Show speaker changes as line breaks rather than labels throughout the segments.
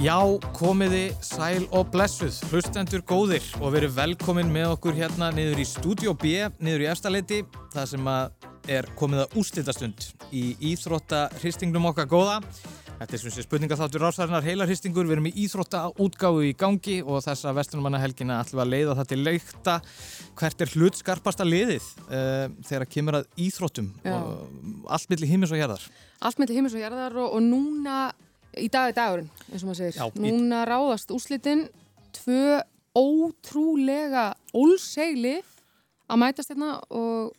Já, komiði sæl og blessuð, hlustendur góðir og verið velkomin með okkur hérna niður í Studio B, niður í efstaleiti, það sem að er komið að ústildastund í Íþrótta hristingnum okkar góða. Þetta er svona spurningaþáttur rásæðarnar heilarhistingur, við erum í Íþrótta útgáðu í gangi og þessa vestunumannahelgina ætlum að leiða það til leikta hvert er hlut skarpasta liðið uh, þegar kemur að Íþróttum, allt millir himmis og hérðar.
Allt millir himmis og hérðar og, og núna í dag er dagurinn, eins og maður segir. Já, Núna ráðast úslitinn tvö ótrúlega ólsegli að mætast hérna og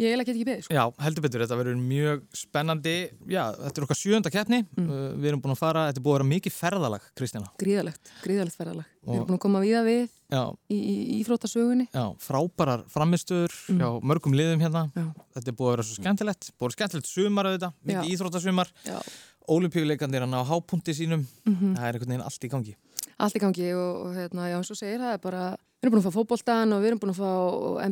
ég eiginlega get ekki beðið. Sko.
Já, heldur betur, þetta verður mjög spennandi. Já, þetta er okkar sjönda keppni. Mm. Uh, við erum búin að fara, þetta er búin að vera mikið ferðalag, Kristjana.
Gríðalegt, gríðalegt ferðalag. Og... Við erum búin að koma viða við já. í, í íþróttasögunni.
Já, frábærar framistöður mm. mörgum liðum hérna. Já. Þetta er búin að vera svo skemmtilegt. Búin skemmtilegt sumar auðvitað, mikið íþróttasumar. Já olimpíuleikandir hann á hápunkti sínum mm -hmm. það er einhvern veginn allt í gangi
Allt í gangi og, og hérna, já eins og segir það er bara, við erum búin að fá fókbóltan og við erum búin að fá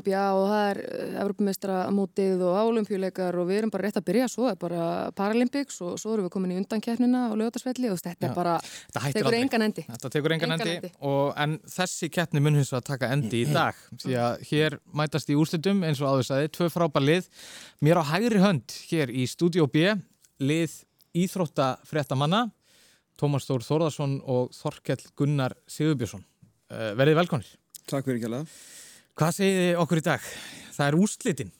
NBA og það er Evropamestra mótið og olimpíuleikar og við erum bara rétt að byrja svo er bara Paralympics og svo erum við komin í undankernina og lögadagsvelli og þetta já. er bara þetta tekur engan endi
Þetta tekur engan, engan endi, endi. Og, en þessi keppni mun hins að taka endi í dag því að hér mætast í úrslitum eins og áður sagði, tvö frábær lið mér á hægri hönd hér í Studio B lið Íþróttafréttamanna Tómas Þór Þórðarsson og Þorkell Gunnar Sigurbjörnsson. Uh, Verðið velkonir
Takk fyrir ekki alveg
Hvað segir þið okkur í dag? Það er úrslitin.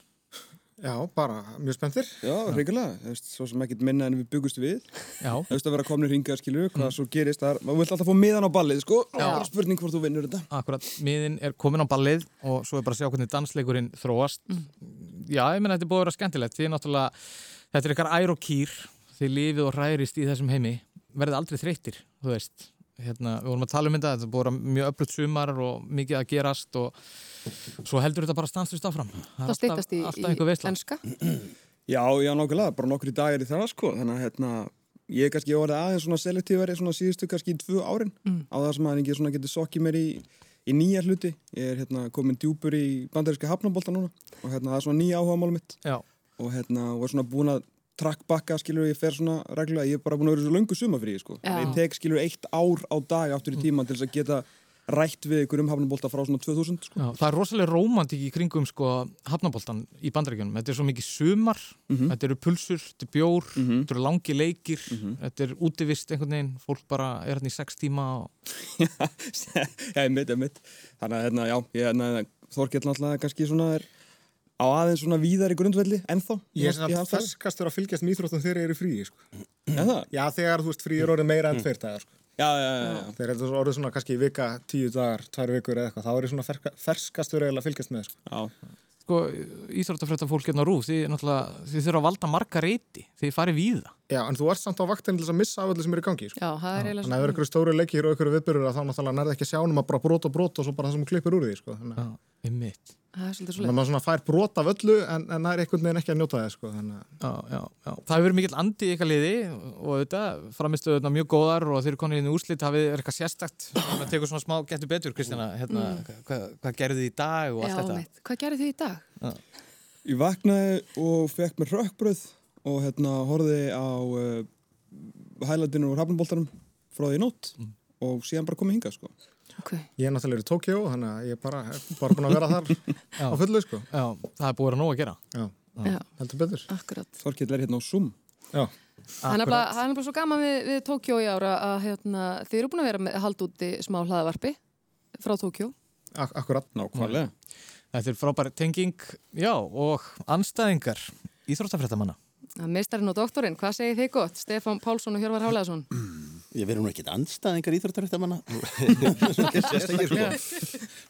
Já, bara mjög spenntir. Já, reyngilega, svo sem ekkit minna en við byggust við. Já. Þú veist að vera komin í ringar, skilju, hvað mm. svo gerist það maður vill alltaf fá miðan á ballið, sko. Já. Það er spurning hvort þú vinnur þetta.
Akkurat, miðin er komin á ballið og svo er bara að sjá hvernig dansleikurinn þróast. Mm. Já, ég menna þetta er búið að vera skemmtilegt. Þetta er eitthvað ær og kýr þið lifið og ræðist í þessum heimi verðið aldrei þreyttir, þú veist. Hérna, við vorum að tala um þetta, þetta búið mjög öflugt sumar og mikið að gerast og svo heldur þetta bara stanslust áfram.
Það styrtast í, í ennska
Já, já, nokkulega, bara nokkur í dag er í það sko, þannig að hérna, ég er kannski orðið aðeins svona selektífari svona síðustu kannski í tvö árin mm. á það sem að ég svona getur sokkið mér í, í nýja hluti, ég er hérna komin djúpur í bandaríska hafnabólta núna og hérna það er svona nýja áhuga málum mitt. Já. og hérna, og er svona búin að trakkbakka, skilur, ég fer svona reglulega, ég er bara búin að vera svo löngu sumafríði, sko. Ég tek, skilur, eitt ár á dag áttur í tíma til þess að geta rætt við ykkur um hafnabólta frá svona 2000, sko.
Já, það er rosalega rómantík í kringum, sko, hafnabóltan í bandaríkjunum. Þetta er svo mikið sumar, mm -hmm. þetta eru pulsur, þetta er bjór, mm -hmm. þetta eru langi leikir, mm -hmm. þetta er útivist einhvern veginn, fólk bara er hérna í sex tíma og...
já, ég mitt, ég mitt. Þannig að, hérna, já, ég, hérna, Þorkell náttúrulega kannski svona er á aðeins svona víðar í grundvelli ennþá
Ég er svona ferskastur að fylgjast með íþróttum þegar ég er í fríi sko. Já, þegar þú veist frí er orðið meira enn tveir dagar sko.
Já, já, já, já.
Þegar er orðið svona kannski í vika, tíu dagar, tvær vikur eða eitthvað þá er ég svona ferskastur að fylgjast með sko.
Já sko, Íþróttafrætta fólk hérna rúf, því þurfa að valda marga reyti, þið farið við það
Já, en þú ert samt á vaktinn til að missa af öllu sem er í gangi sko.
Já, það er eiginlega
Þannig að ef það það
Það er.
Þannig að maður fær brot af öllu en, en það er einhvern veginn ekki að njóta það, sko.
Já, já, já. Það hefur verið mikill andi í eitthvað liði og þetta, framistuðu þetta mjög góðar og þeir eru konið inn í úrslit, hafið eitthvað sérstakt. Það tekur svona smá getur betur, Kristjana, hérna, mm. hvað, hvað gerðu þið í dag og allt já, þetta?
Mitt. Hvað gerðu þið í dag?
Já. Ég vaknaði og fekk mér rökkbröð og hérna horfiði á uh, hælandinu og hafnbóltarum frá því nótt mm. og síðan bara komið hinga, sko.
Okay. Ég er náttúrulega í Tókjó þannig að ég er bara, bara búin að vera þar á fullu sko.
Já, það er búin að nóg að gera.
Já, Já. heldur betur.
Akkurat.
Þorkill er hérna á Zoom.
Já.
Það er náttúrulega svo gaman við, við Tókjó í ára að hérna, þið eru búin að vera með hald úti smá hlaðavarpi frá Tókjó.
Ak akkurat.
Nákvæmlega.
Þetta er frábæri tenging, já, og anstæðingar íþróttafrættamanna.
Meistarinn og doktorinn, hvað segir þið gott? Stefán Pálsson og Hjörvar Háleðarsson.
Ég verður nú ekkit anstæðingar íþróttaréttamanna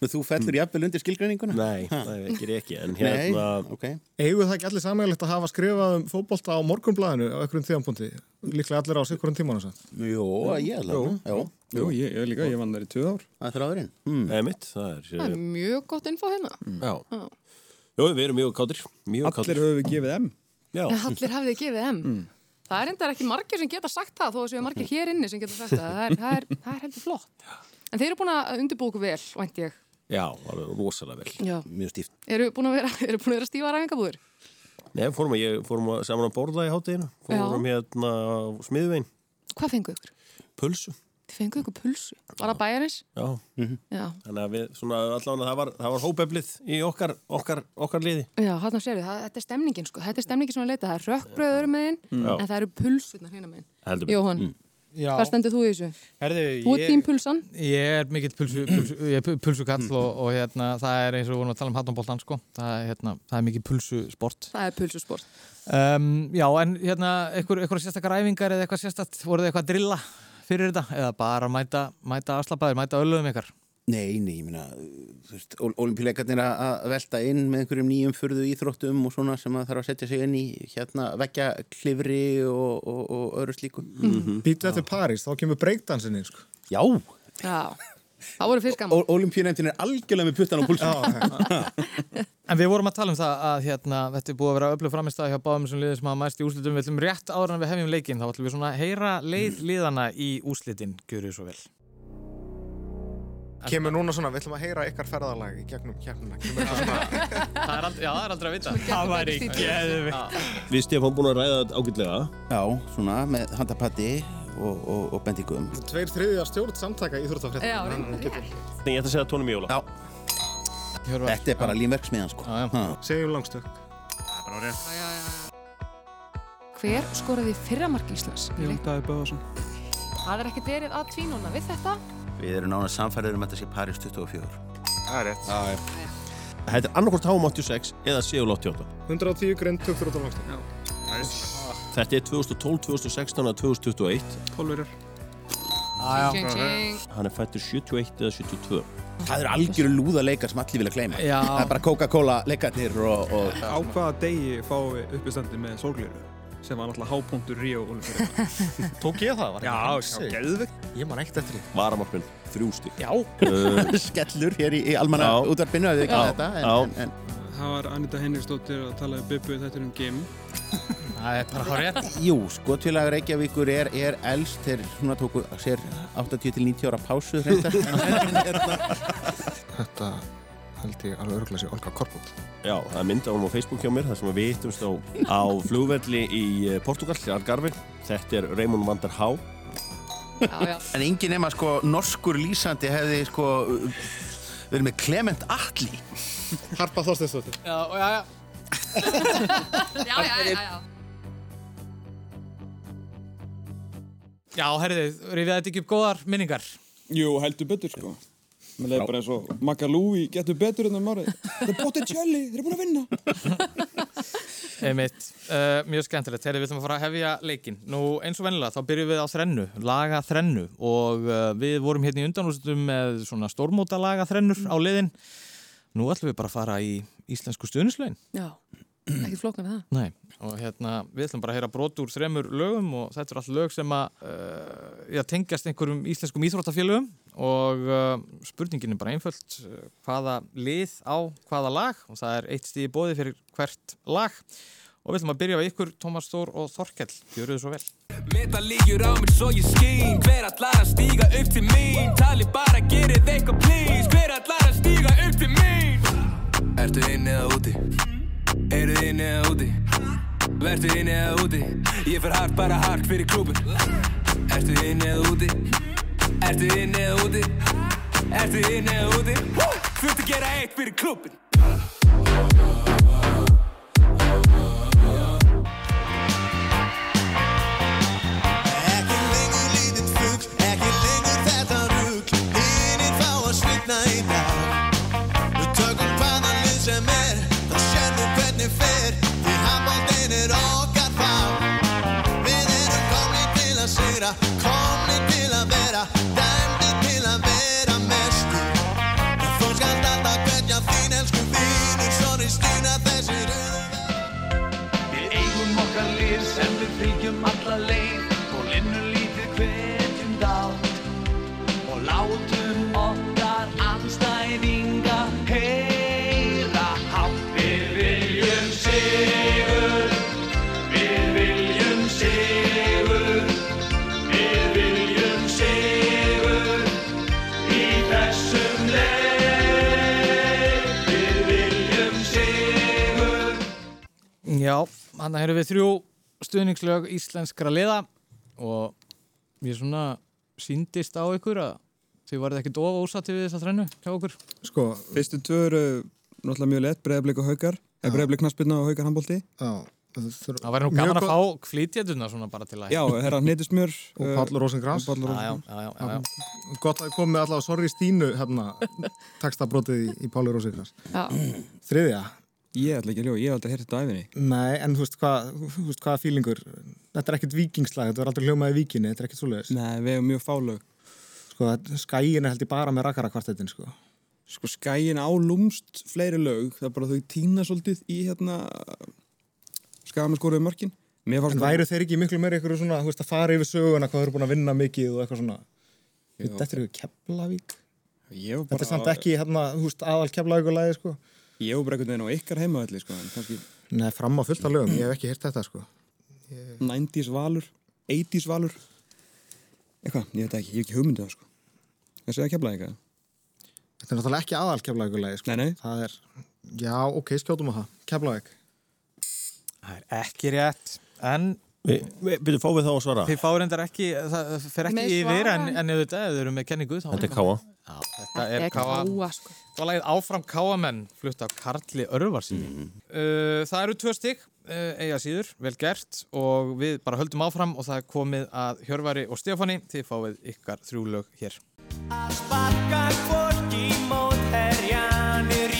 Þú fellur jafnvel undir skilgreininguna?
Nei, það ger ég ekki hérna...
okay. Eiguð það ekki allir samægilegt að hafa skrifað um fókbólta á morgunblæðinu á einhverjum tíðanbúndi? Líklega allir á sikkurum tímanu
Jó, ég held
að Jú, ég, ég líka, ég vann þar í tvö ár.
Það er þráðurinn
mm. Það er mitt
Það er, það er mjög gott info hérna.
Mm. Já. Já, Jó, við erum mjög kátir
Allir höfum við gefið M.
Allir hafið gefið M? Mm. Það er endar ekki margir sem geta sagt það þó að séu margir hér inni sem geta sagt það. Það er, það er, það er heldur flott. En þeir eru búin að undirbúku vel, vænt ég.
Já, það er rosalega vel.
Já.
Mjög stíft.
Eru búin að vera, vera stífa ræðingabúður?
Nei, fórum að, ég, fórum að saman að borða í hátteginu. Fórum Já. hérna smiðvein.
Hvað fengu ykkur?
Pulsu.
Þið fenguðu ykkur pulsu. Var það bæjarins?
Já,
Já.
þannig að við svona allavega það var, það var hópeflið í okkar, okkar, okkar liði.
Já, hann sér þið, þetta er stemningin sko. Þetta er stemningin sem að leita. Það er rökkbröður meginn,
Já.
en það eru pulsunar hérna meginn.
Heldur betur.
Jóhann,
Já,
hvað stendur þú í þessu?
herðu,
Þú ert þín pulsan?
Ég er mikill pulsu, pulsu, ég er pulsukall og, og hérna, það er eins og við vorum að tala um hattanbóltan sko. það, er, hérna, það er mikill pulsusport
Það er pulsusport.
um, Já, en hérna, eitthvað, eitthvað sérstakar æfingar eða eitthvað sérstakt, voruð þið eitthvað að drilla fyrir þetta eða bara mæta, mæta afslappaðir, mæta öllum ykkar
Nei, nei, ég meina, þú veist, olimpíuleikarnir að velta inn með einhverjum nýjum furðu íþróttum og svona sem að þarf að setja sig inn í hérna vekja klifri og, og, og öðru slíku.
Býtu eftir París, þá kemur breakdansinni, sko.
Já,
Já, það voru fyrst gaman.
olimpíunefndin er algjörlega með puttan á púlsum.
En við vorum að tala um það að hérna, þetta er búið að vera öflug framistæði hjá báðum sem liðið sem hafa mæst í úslitum við ætlum rétt áður en við hefjum leikinn þá ætlum við svona að heyra leið liðana í úslitin Gjörðu svo vel.
Kemur núna svona, við ætlum að heyra ykkar ferðalag í gegnum keppnina. Kemur þetta svona,
það er aldrei, Já, það er aldrei að vita.
Það væri
geðvikt
Við Stefán búin að ræða þetta ágætlega.
Já, svona með handapatti og, og, og bendingum.
tveir þriðja stjórn samtaka
reyndar.
Nei, ég ætla að segja tónum í jóla.
Já, þetta er bara límverksmiðan, sko.
Já, já.
Ha.
Segjum langstök.
Hver skoraði fyrramark Íslands? í
Jón? Daði Böðarsson.
Það er ekkert verið að tvínuna við þetta.
Við erum nána samfærið um að þetta sé París 24.
Það er rétt.
Þetta er annarkort HM86 eða CL88.
110 grind, 24 langstökk.
Þetta er 2012, 2016 og 2021.
Pólverjar.
Tjing, tjing.
Hann er fættur 71 eða 72.
Það eru algjöru lúða leikar sem allir vilja gleyma.
Já.
Það er bara Coca-Cola leikarnir og, og
Á hvaða degi fái uppistandi með sólgliru? Sem var náttúrulega hápunktur Ríó Olympiárinnar.
Tók ég það? Var
Já, já, geðvikt.
Ég man ekkert eftir því.
Varamarkminn, þrjú stík.
Já,
skellur hér í, í almanna útvarpinu að við ekki
Já.
þetta. En,
Já.
Það var Anita Henriksdóttir að tala um Bibbu þetta um Gim.
það er bara hár rétt
jú, skotfélag Reykjavíkur er, er elst þeir svona tóku sér 80-90 ára pásu.
Þetta held ég alveg örgulega sér Olga Korbútt.
já, það er mynd á hún á Facebook hjá mér þar sem við hittumst á, á flugvelli í eh, Portugal, í Algarve. Þetta er Raymond van der Há.
Já, já.
en engin nema sko norskur lýsandi hefði sko verið með Clement Atli.
Harpa Þorsteinsdóttir.
Já, já, já
Já, já, já, já.
Já, herriði, rifið þetta ekki upp góðar minningar
Jú, heldur betur sko. Mér leiði bara eins og Magalúi getur betur en það márið. Það er Botticelli, þeir eru búin að vinna.
Einmitt, uh, mjög skemmtilegt. Herri, við ætlum að fara að hefja leikin Nú eins og vennilega, þá byrjum við á þrennu Laga þrennu og uh, við vorum hérna í undanústum með svona stórmóta laga þrennur á liðin Nú ætlum við bara að fara í íslensku stuðnislögin
Já, ekki flókan það.
Nei, og hérna við ætlum bara að heyra brot úr þremur lögum og þetta er allt lög sem að uh, tengjast einhverjum íslenskum íþróttafélögum og uh, spurningin er bara einföld uh, hvaða lið á hvaða lag? Og það er eitt stíði bóði fyrir hvert lag. Og við ætlum að byrja á ykkur Tómas Þór og Þorkell, gjöru þið svo vel.
Meta líkjur á mér svo ég skín. Hver allar að stíga upp til mín? Tali bara gerið eitthvað please. Hver allar að stíga upp til mín? Ertu inni eða úti? Eru þið inni eða úti? Vertu inni eða úti? Ég fer hart bara hart fyrir klúbun Ertu inni eða úti? Ertu inni eða úti? Ertu inni eða úti? Að gera eitt fyrir klúbun
Ekki lengur lítið fugg, ekki lengur þetta rugg Hinir fá að svitna í dag Við tökum hvaða lið sem er
Hann erum við þrjú stuðningslög íslenskra liða og ég svona síndist á ykkur að þið varðið ekkert of ósatti við þessa þrennu hjá okkur?
Sko,
Fyrstu tvö eru náttúrulega mjög lett, breyðablik og haukar, eða breyðablik knaspirna og haukar handbólti.
já, það
væri nú gaman að fá flýtjetuna svona bara til að...
Já, herra Hnetusmjör.
Og
já, já, já.
Gott að þið komið allavega Sorry Stínu hérna, textabrótið í, í Páli Rósengrans.
Já,
Þriðja.
Ég ætla ekki að ljóða, ég hef aldrei heyrt þetta æfinni.
Nei, en þú veist hvað, þú veist hvaða fílingur, þetta er ekkert vikingslag, þetta er aldrei hljómaði vikinni, þetta er ekkert svoleiðis.
Nei, við hefum mjög fálög.
Sko, skæin er held ég bara með rakara kvartetin, sko.
Sko skæin á lúmst fleiri lög, það er bara þau tína svolítið í hérna skama skoruðu mörkin.
En væru þeir ekki miklu meira ykkur svona, þú veist, að fara yfir söguna hvað eru búin að vinna mikið. Þetta er
var
ekki hérna, aðal Keflavíkulæði, sko.
Ég var bara einhvern veginn á ykkar heimavalli, sko, en kannski
Nei, fram á fullt af lögum, ég hef ekki heyrt þetta, sko.
90s valur, 80s valur. Eitthvað, ég veit ekki, ég hef ekki hugmyndið það, sko. Það segja kemlaði eitthvað.
Þetta er náttúrulega ekki aðal Keflavíkulæði, sko.
Nei, nei.
Það er, já, ok, skjótum á það. Keflavík.
Það er ekki rétt, en
Við, við byrjum fáið þá að svara.
þið fáir endar ekki, það fer ekki yfir en, en ef þetta, ef þið eru með kenningu þá...
Þetta er káa.
Já, þetta er káa.
sko.
Það var lagið Áfram Káamenn, flutt af Karli Örvarsinni. uh, það eru tvö stygg, uh, eiga síður, vel gert og við bara höldum áfram og það er komið að Hjörvari og Stefáni, þið fáið ykkar þrjú lög hér.
Að sparka fólk í mótherjan Rífa kjátt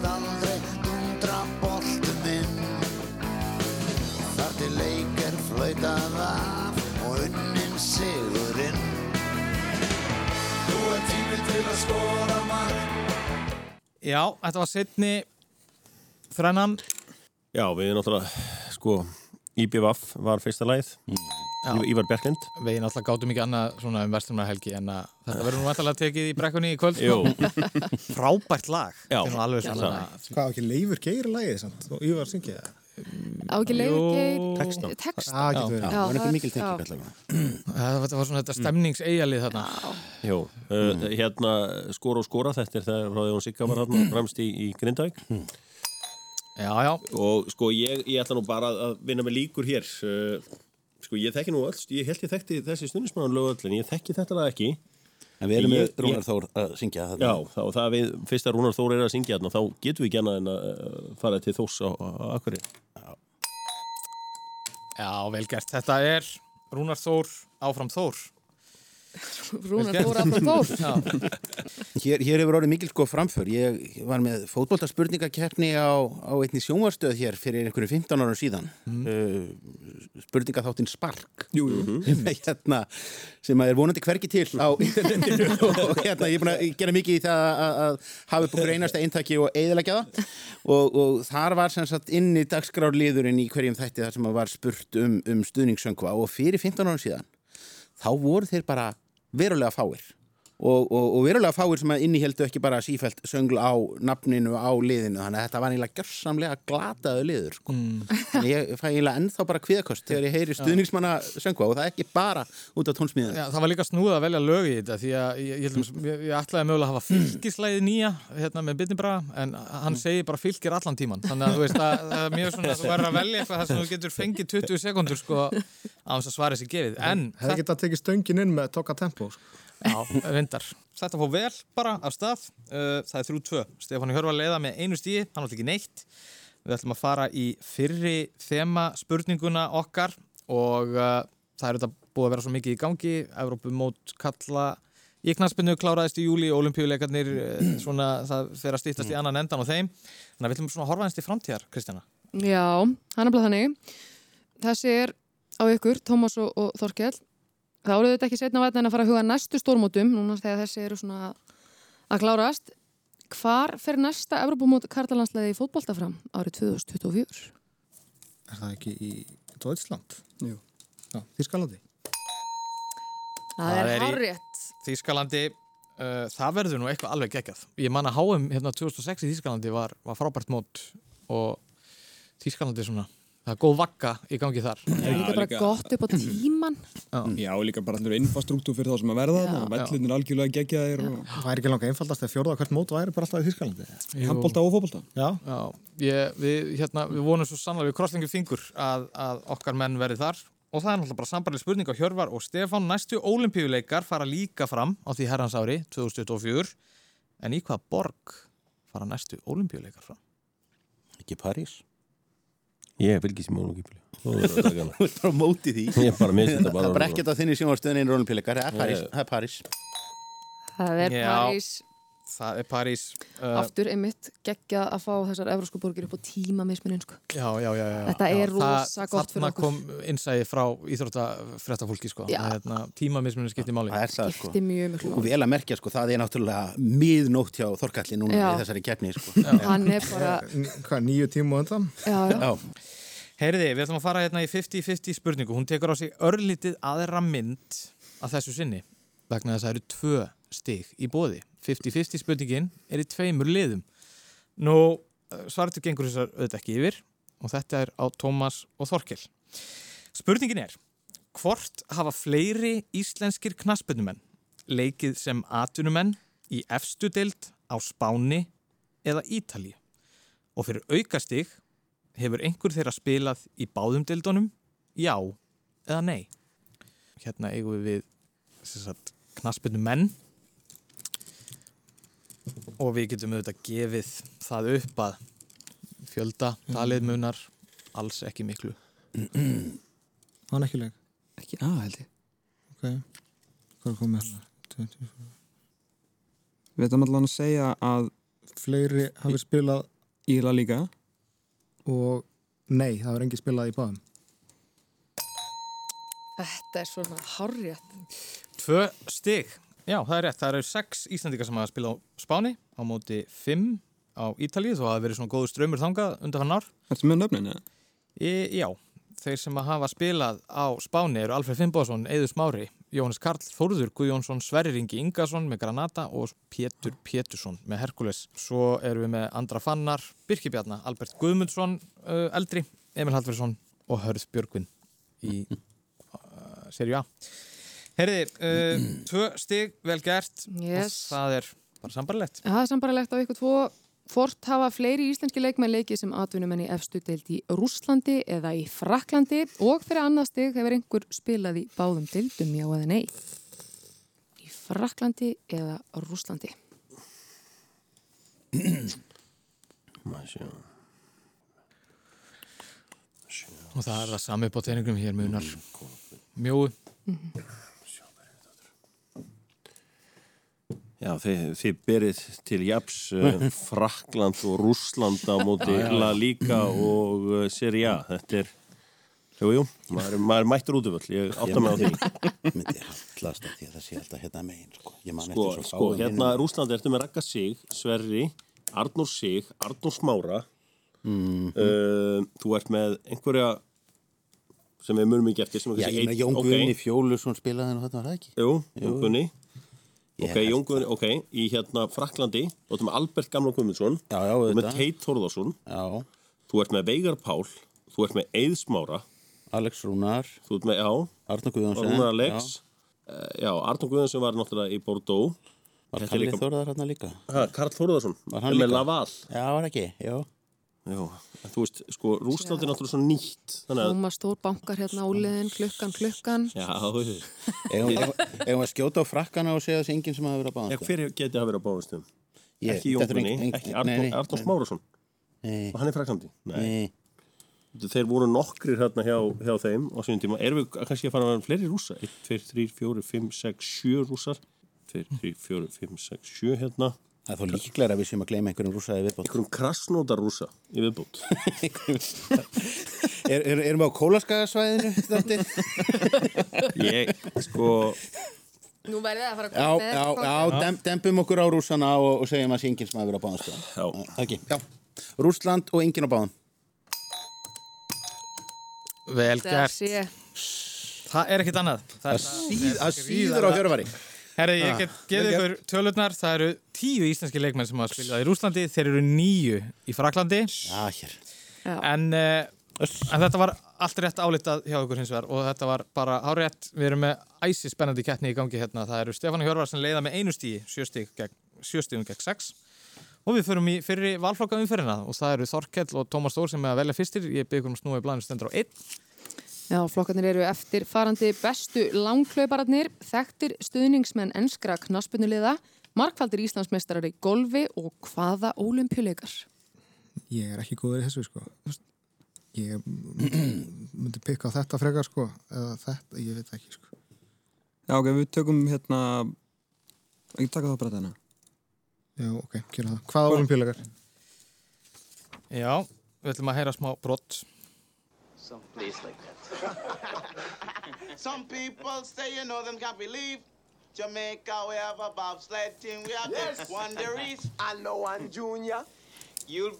Þreytast aldrei Dundra boltum inn Þar til leik er flautað af Og unnin sigurinn Nú er tími til að skora mark
Já, þetta var setni þrennan.
Já, við náttúrulega, sko, IBVF var fyrsta lagið.
Já.
Ívar Bjarklind.
Við náttúrulega gátum ekki annað svona um vestlumnahelgi en að þetta verður nú vantalega tekið í brekkunni í kvöld. Frábært lag.
Já.
Þetta er nú alveg
Já,
svona...
Hvað á ekki leifur geiri lægið samt? Og Ívar syngið það?
Á ekki leifur geir
texta.
Text.
Það getur verið.
Já,
Já,
það var
það-
ekki mikil allavega.
Þetta var svona þetta stemningseigalið þarna.
Jú, uh, hérna skora og skora, þetta er það frá því hún Sigga var hérna fremst í, í Grindavík.
Já, já.
Og sko, ég, ég ætla nú bara að vinna með líkur hér. Uh, sko, ég þekki nú öll, ég held ég þekkti þessi stundismann lög öll, en ég þekki þetta lag ekki.
En við erum
Ég-
með Rúnar Þór að syngja
Já,
þetta.
þá, það við, fyrst að Rúnar Þór er að syngja þarna, þá getum við ekki annað en að uh, fara til Þós á, á, Akkurir.
Já, vel gert. Þetta er Rúnar Þór, áfram Þór.
Rúnar frá Þór.
Já,
Hér, hér hefur orðið mikil sko framför. Ég var með fótboltaspurningakeppni á, á einni sjónvarstöð hér fyrir einhverju 15 árum síðan. Mm. spurningaþáttinn Spark.
Jú, jú.
hérna, sem að er vonandi hvergi til á internetinu og hérna, ég er búin að gera mikið í það að, að hafa upp okkur einasta eintaki og eiðilegja það og, og þar var sem sagt inn í dagskrárliðurinn í hverjum þætti þar sem að var spurt um, um stuðningssöngva og fyrir 15 árum síðan þá voru þeir bara verulega fáir og, og, og verulega fáir sem að innihjeldu ekki bara sífælt söngl á nafninu á liðinu. Þannig að þetta var eiginlega gjörsamlega glataðu liður sko. mm. ég fæ eiginlega ennþá bara kviðakost þegar ég heyri stuðningsmanna söngva og það er ekki bara út af tónsmíðan
Já, það var líka snúið að velja lög í þetta því að ég, ég, ég, ég, ég ætlaði mögulega að hafa fylgislæði nýja hérna með Bitnibra en hann segir bara fylgir allan tíman þannig að þú veist að það er mjög svona að þú verður að velja eitthvað þar sem þú getur fengið 20 sekundur sko á þess að svara sér gefið. En
Hefði getað tekið stöngin inn með Tokka Tempo sko.
Já, reyndar. Þetta fór vel bara af stað. Uh, það er þrjú tvö. Stefán Hjörvar leiða með einu stíi, hann átti ekki neitt. Við ætlum að fara í fyrri þema spurninguna okkar og uh, það er þetta búið að vera svo mikið í gangi. Evrópumót kalla í knaspinu kláraðist í júli, olimpíuleikarnir, uh, svona það fer að stýttast í annan endan á þeim. Þannig að við ætlum svona að horfa eins til framtíðar, Kristjana.
Já, hann er bara þannig. Þessi er á ykkur, Tómas og, og Þorkell. Það áriðu þetta ekki setna vætna en að fara að huga næstu stórmótum, núna þegar þessi eru svona að klárast. Hvar fer næsta Evropamót kartalandsleiði í fótbolta fram árið 2024?
Er það ekki í Deutschland?
Jú.
Já, Þískalandi.
Það,
Það
er hárrétt.
Þýskalandi, uh, það verður nú eitthvað alveg geggjað. Ég man að HM hérna 2006 í Þýskalandi var, var frábært mót og Þýskalandi svona, það er góð vakka í gangi þar.
Það er líka bara
líka-
gott upp á tíman.
Já, og líka bara allur infrastruktúr fyrir þá sem að verða það, vellin er algjörlega geggjaðir og
Það er ekki langa einfaldast að fjórða hvert mót væri bara alltaf í Þískalandi.
handbólta og fótbolta.
Já,
Já, ég, við, hérna, við vonum svo sannlega við krosslingum fingur að, að okkar menn verði þar og það er náttúrulega bara sambarleg spurning á Hjörvar og Stefán. Næstu ólimpíuleikar fara líka fram á því herrans ári 2024 en í hvaða borg fara næstu ólimpíuleikar fram?
Ekki París.
Ég fylgis í mólugipili. Þú að
ert bara á móti því.
Ég er bara með þetta
Það er bara ekkert á þinni sjónvarstöðin einu rólumpíleikar. Það er París. Það er París.
Það er
Já.
París
Það. Uh,
aftur einmitt geggjað að fá þessar evrósku borgir upp á tíma mismuninn sko.
Já, já, já, já.
Þetta
já,
er rosa gott fyrir
Þarna
okkur.
kom innsæði frá íþróttafréttafólki sko.
Já.
Hérna, tímamismunni skipti máli.
Það er það sko.
Mjög
Og vel að merkja sko, það er náttúrulega miðnótt hjá Þorkalli núna
Já.
í þessari keppni sko.
Hann er bara,
N- hvað, nýju tíma og undan?
já, já.
Já.
Heyriði, við ætlum að fara hérna í 50-50 spurningu. Hún tekur á sig örlítið aðra mynd að þessu sinni. Vegna þess að það eru tvö stig í bóði. 50-50 spurningin er í tveimur liðum. Nú, svartu gengur þessar auðvitað ekki yfir og þetta er á Tómas og Þorkel. Spurningin er, hvort hafa fleiri íslenskir knaspunumenn leikið sem atvinnumenn í efstu deild á Spáni eða Ítalíu? Og fyrir aukastig hefur einhver þeirra spilað í báðum deildunum? Já eða nei? Hérna eigum við við knaspinu menn og við getum auðvitað gefið það upp að fjölda talið munar alls ekki miklu.
Hann ekki leik.
Ekki að held ég.
Ok. Hvað er komið? 20.
Við ætlum allan að segja að
Fleiri hafi spilað
Íla líka,
og nei, það var engi spilað í báðum.
Þetta er svona hárrétt.
Tvö stig. Já, það er rétt. Það eru sex Íslandika sem hafa spilað á Spáni á móti fimm á þó að það hafi verið svona góður ströymur þangað undan hann ár.
Ertu með nöfnin eða?
Í, já, þeir sem hafa spilað á Spáni eru Alfred Finnbóðsson, Eður Smári, Jóhannes Karl Þórður, Guðjónsson, Sverrir Ingi Ingason með Granata og Pétur Pétursson með Herkules. Svo erum við með Andra Fannar, Birki Bjarnar, Albert Guðmundsson, uh, eldri, Emil Hallverðsson og Hörð Björgvin í uh, serju A. Herriði, uh, tvö stig, vel gert
Yes.
og það er bara sambarlegt.
Það er sambarlegt á ykkur tvo. Hvort hafa fleiri íslenski leikmenn leikið sem atvinnumenn í efstu deild í Rúslandi eða í Fraklandi og fyrir annað stig hefur einhver spilað í báðum deildum, já eða nei? Í Fraklandi eða Rúslandi?
Maður sjá.
Og það er það sami upp á teiningum hér munar mjóu.
Já, þið, þið berið til japs uh, Frakland og Rússland á móti La Liga og uh, Serie A. Þetta er, jú, jú, maður, maður mættur út af öll, ég átta mig á því.
myndi hallast að því að það sé alltaf hérna megin sko. Ég man
Sko,
eftir svo
sko hérna
hinum.
Rússland ertu með Ragga Sig, Sverri, Arnór Sig, Arnór Smára.
Mhm.
uh, þú ert með einhverja sem við munum ekki eftir.
Já, ég með Jón
ok.
Guðni Fjólusson spilaði nú þetta var það ekki
Jú, Jón Guðni. Ok, Jón Guðni, ok, í hérna Fraklandi, þú ert með Albert Gamla Guðmundsson, þú ert með. Teit Þórðarsson,
Já,
þú ert með Veigar Pál, þú ert með Eðsmára,
Alex Rúnar.
Þú ert með, já,
Arnur Guðjónsson
Rúnar Alex, já, já Arnur Guðmundsson var náttúrulega í Bordeaux,
Var
líka-
Þórðar hérna líka?
Ha, Karl
hann
með? Laval,
Já, var ekki, já
já, en þú veist, sko, Rúsland er náttúrulega svo nýtt, þannig að,
Tómas Stór bankar hérna óliðin, klukkan, klukkan.
já, þú veist,
við að skjóta á frakkana og segja þessi enginn sem hafa verið að báða
Já, hver geti að vera á báðastum?
Ég-
ekki
er engin-
ekki. Smárasson
Nei,
og hann er nei. Þeir voru nokkrir hérna hjá, hjá þeim á sínum tíma. Erum við kannski að fara að vera fleiri rúsa? 1, 2, 3, 4, 5, 6, 7 rússar 2, 3, 4, 5, 6, 7 hérna
Það er þó líklega að við séum að gleyma einhverjum rúsaði viðbót
einhverjum krassnótar rúsa í viðbútt
er, er, Erum við á kólaskagasvæðinu? Datti?
Ég, sko
Nú verðið að fara að
Já,
koma með
já, já,
kokteil.
dem, dempum okkur á rúsana og, og segjum að sé enginn sem hafa verið að báða sko.
Já.
Ekki, já Rúsland og enginn á báðan
Vel
Það
gert. Það er ekkit annað. Það er
Síð, Það síður á hjörvari
Herði, ég get gefið ykkur tölurnar. Það eru tíu íslenski leikmenn sem hafa spilað í Rúslandi. Þeir eru níu í Fraklandi.
Já, hér.
En, uh, en þetta var allt rétt álitað hjá ykkur hins vegar og þetta var bara árétt. Við erum með æsi spennandi keppni í gangi hérna. Það eru Stefán Hjörvar sem leiða með einu stíi, sjöstíðum gegn sex. Og við förum í fyrri valflokka umferðina og það eru Þorkell og Tómas Stór sem er að velja fyrstir. Ég byggur um snúið blæðinu stendur á einn.
Já, flokkarnir eru eftir farandi bestu langklaupararnir, þekktir stuðningsmenn enskra knaspunuliða, markfaldir Íslandsmeistarar í golfi og hvaða ólimpjuleikar?
Ég er ekki góður í þessu sko Ég myndi pikka á þetta frekar sko eða þetta, ég veit ekki sko
Já, ok, við tökum hérna ekki taka það bara þarna
Já, ok, kjöra það Hvaða olimpíuleikar?
Já, við ætlum að heyra smá brott.
Some place like that.
Some people say, you know, them can't believe. Jamaica, we have a bobsled team. We have
Yes.
the Wanderers.
I know one junior.
You,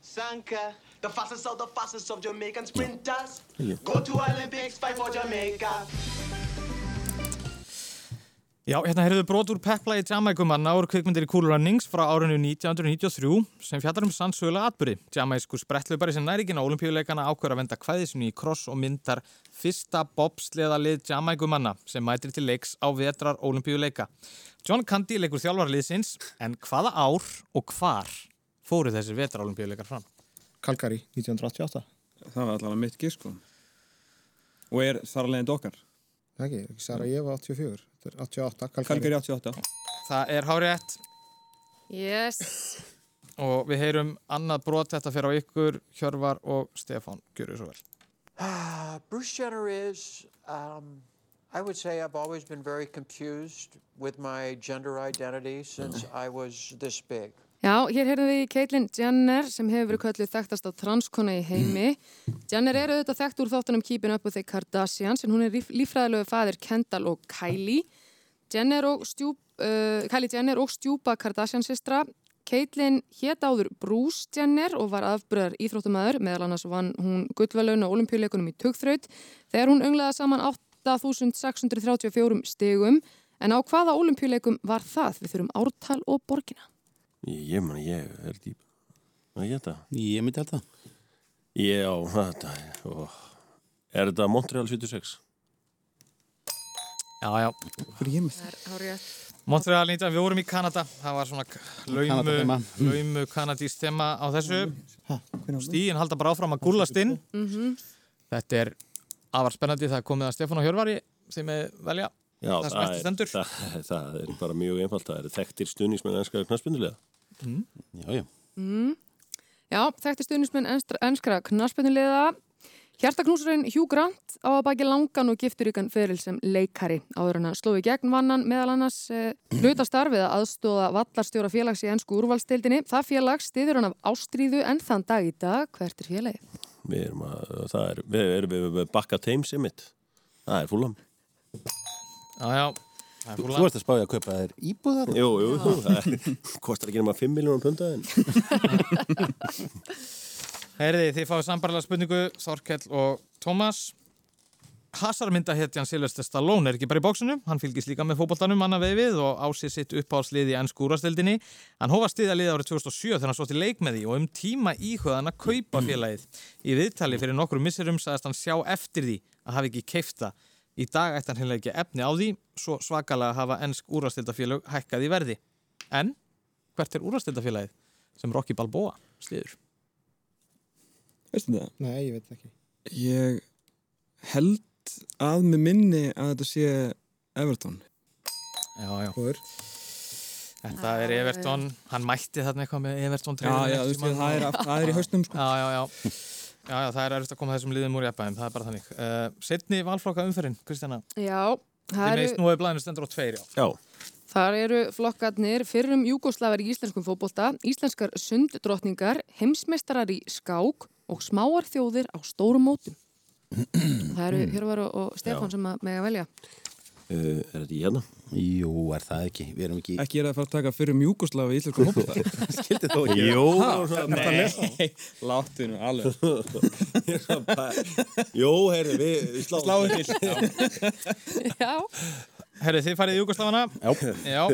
Sanka.
The fastest of the fastest of Jamaican sprinters.
Yeah.
Go to Olympics, fight for Jamaica.
Já, hérna heyrðu brot úr pepla í Jamaikumanna úr kvikmyndir í Cool Runnings frá árinu 1993 sem fjallar um sannsögulega atbyrði. Jamaísku sprettlaupari sem næringin á olimpíuleikana ákveður að venda kvæðisinu í kross og myndar fyrsta bobsleða lið Jamaikumanna sem mætir til leiks á vetrar olimpíuleika. John Candy leikur þjálfarliðsins en hvaða ár og hvar fóru þessir vetrar olimpíuleikar fram?
Kalgari, 1988
Það var allavega mitt gísk sko Og er þar alveg okkar
Ekki, ekki Sarajevo 84 Þetta er 88, Kalgari
Kalgari 88
Það er hárétt
Yes.
og við heyrum annað brot þetta fyrir á ykkur, Hjörvar og Stefán. Gjörðu svo vel.
Bruce Jenner is, um, I would say I've always been very confused with my gender identity since I was this big.
Já, hér heyrðum við Caitlyn Jenner sem hefur verið kölluð þekktast á transkona í heimi. Jenner er auðvitað þekkt úr þáttunum Keeping Up with the Kardashians en hún er líf- líffræðilegu faðir Kendall og Kylie. Jenner og stjúp, uh, Kylie Jenner og stjúpa Kardashian sistra. Caitlyn hét áður Bruce Jenner og var afbröðar íþróttumæður meðal annars vann hún gullvelun á olimpíuleikunum í tugþraut þegar hún unglaði saman 8634 stigum en á hvaða olimpíuleikum var það? Við þurfum ártal og borgina.
Ég, ég man, ég er dýp Hvað er þetta?
Ég myndi alltaf
Ég á, þetta ó. Er þetta Montreal 76?
Já, já.
Hvað er ég með
Það er
Montreal 19, við vorum í Kanada, það var svona laumu,
Kanada-þema.
laumu kanadíst tema á þessu. Stíin halda bara áfram að gullast inn.
Mhm.
Þetta er afar spennandi, það er komið að Stefán og Hjörvari sem er velja.
Já,
Það eftir stendur.
það, það er bara mjög einfalt Það er þekktir stuðnismenn ennskara knaspindulega
Já, já
Mm. Já, þekkti stuðnismenn enstra- enskra knarspinnulega. Hjartaknúsurinn Hugh Grant á að baki langan og gifturíkan feril sem leikari. Áður að slói gegn vannan meðal annars eh, hlutastarfið að aðstóða vallarstjóra félags í ennsku úrvalstildinni. Það félag stiður hann af ástríðu en þann dag í dag. Hvert er félagið?
Við erum að, það er, við erum við, við bakka teimsi mitt Það er fúlam
Já, já, er
Þú
fúlan.
ert að spáði að kaupa þér íbúðar
Jú, jú, jú, það kostar ekki nema 5 miljónum punda en
Heyriði, þið fáið sambarlega spurningu, Þorkell og Tómas. Hasarmyndahetjan Silvestre Stallone er ekki bara í bóksinu, hann fylgist líka með fótboltanum manna veið við og ásið sitt uppáhaldslið í ennsku úrastildinni. Hann hófa stiða liða árið 2007 þegar hann stótt í leik með því og um tíma íhugaðan að kaupa félagið. Í viðtali fyrir nokkru misserum sagðist hann sjá eftir því að hafa ekki keifta. Í dag ætti hann heimlega ekki efni á því, svo svakalega hafa ennsk úrastildafélag hækkað í verði. En hvert er úrastildafélagið sem Rocky Balboa stiður?
Veistu það?
Nei, ég veit ekki.
Ég held að með minni að þetta sé Everton.
Já, já.
Hvor?
Þetta er Everton, hann mætti þarna eitthvað með Everton
Já, já, þú veist, það er, það er í haustum, sko.
Já, já, já. Já, já, það er erfitt að koma þessum liðum úr jafnbæðum, það er bara þannig. Uh, Setni valflokka umferðin, Kristjana.
Já,
Þið
eru,
nú hefur blæðinu stendur á tveir, já.
Já.
þar eru flokkarnir fyrrum júgoslavar í íslenskum fótbolta, íslenskar sunddrottningar, heimsmeistarar í skák og smáar þjóðir á stórum mótum. Það eru Hjörvar og- og Stefán sem að mega velja.
Uh, er þetta í hérna?
Jú, er það ekki, við erum ekki
Ekki er það að fara að taka fyrir mjúkoslafi í Íslenska hópa.
Skildi þó ekki
Jú,
Ha? Nei, láttu nú alveg.
Ég svona bara- Jó, heyrðu, við, við sláum
Sláum til.
Já.
Herri, þið farið í Júgoslafana?
Já.
Já.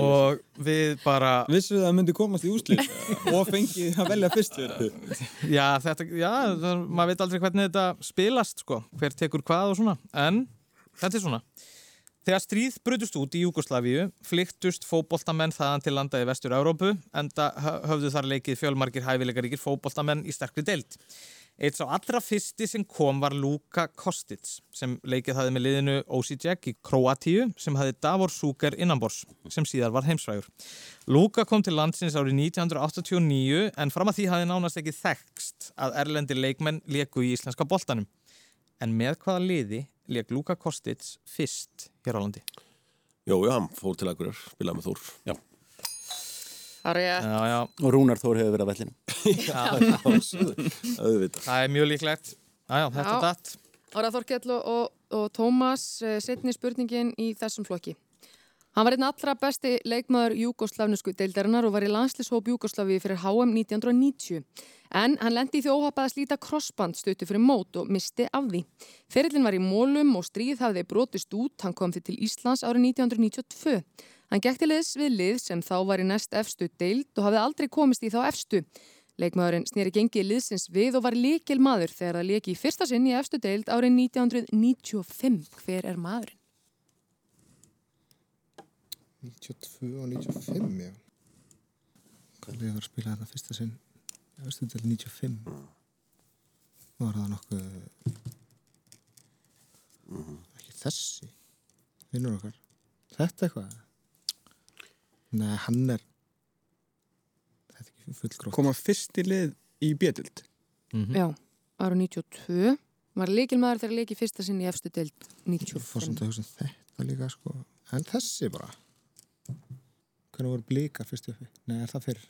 Og við bara,
Vissu það að myndi komast í úslið og fengi að velja fyrst fyrir það.
já, þetta, já, það, maður veit aldrei hvernig þetta spilast, sko, hver tekur hvað og svona, en þetta er svona. Þegar stríð brutust út í Júgoslavíu, flyktust fótboltamenn þaðan til landa í vestur Európu, enda hö- höfðu þar leikið fjölmargir hæfileikaríkir fótboltamenn í sterkri deild. Eitt sá allra fyrsti sem kom var Luka Kostic sem leikið hafði með liðinu Osijek í Kroatíu sem hafði Davor Suker innanbors sem síðar var heimsvægur. Luka kom til landsins árið 1989 en fram að því hafði nánast ekki þekkst að erlendi leikmenn leku í íslenska boltanum. En með hvaða liði leik Luka Kostic fyrst hér á landi?
Jó, já, hann fór til Akureyrar, spilaði með Þór.
Já.
Það er
Já, já,
Og Rúnar Þór hefur verið að vellinu
Auðvitað.
það er mjög líklegt. Já, þetta er datt.
Ára Þorkell og, og, og Tómas, eh, setni spurningin í þessum flokki. Hann var einn allra besti leikmaður júgoslavnusku deildarinnar og var í landslishóp Júgoslavi fyrir HM 1990. En hann lendi í því óhappað að slíta krossband stuttu fyrir mót og misti af því. Ferillin var í mólum og stríð hafði brotist út, hann kom því til Íslands árið 1992. Hann gekk til liðs við lið sem þá var í næst efstu deild og hafði aldrei komist í þá efstu. Leikmaðurinn snýri gengið liðsins við og var líkil maður þegar það leki í fyrsta sinn í efstu deild árið 1995. Hver er maðurinn?
92 og 95, já. Hvað er að spila þarna fyrsta sinn? Þetta er 95. Nú var það nokkuð... Ekki þessi. Vinnur okkar. Þetta eitthvað? Nei, hann er... Þetta er ekki fullgrótt.
Koma fyrst í lið í bjötild.
Já, árið 92. Var líkil maður þegar leki í fyrsta sinn í efstu deild
Fór
95.
samt að hugsa um þetta líka, sko. En þessi bara. Hvernig voru blíkar fyrst uppi? Nei, er það fyrr?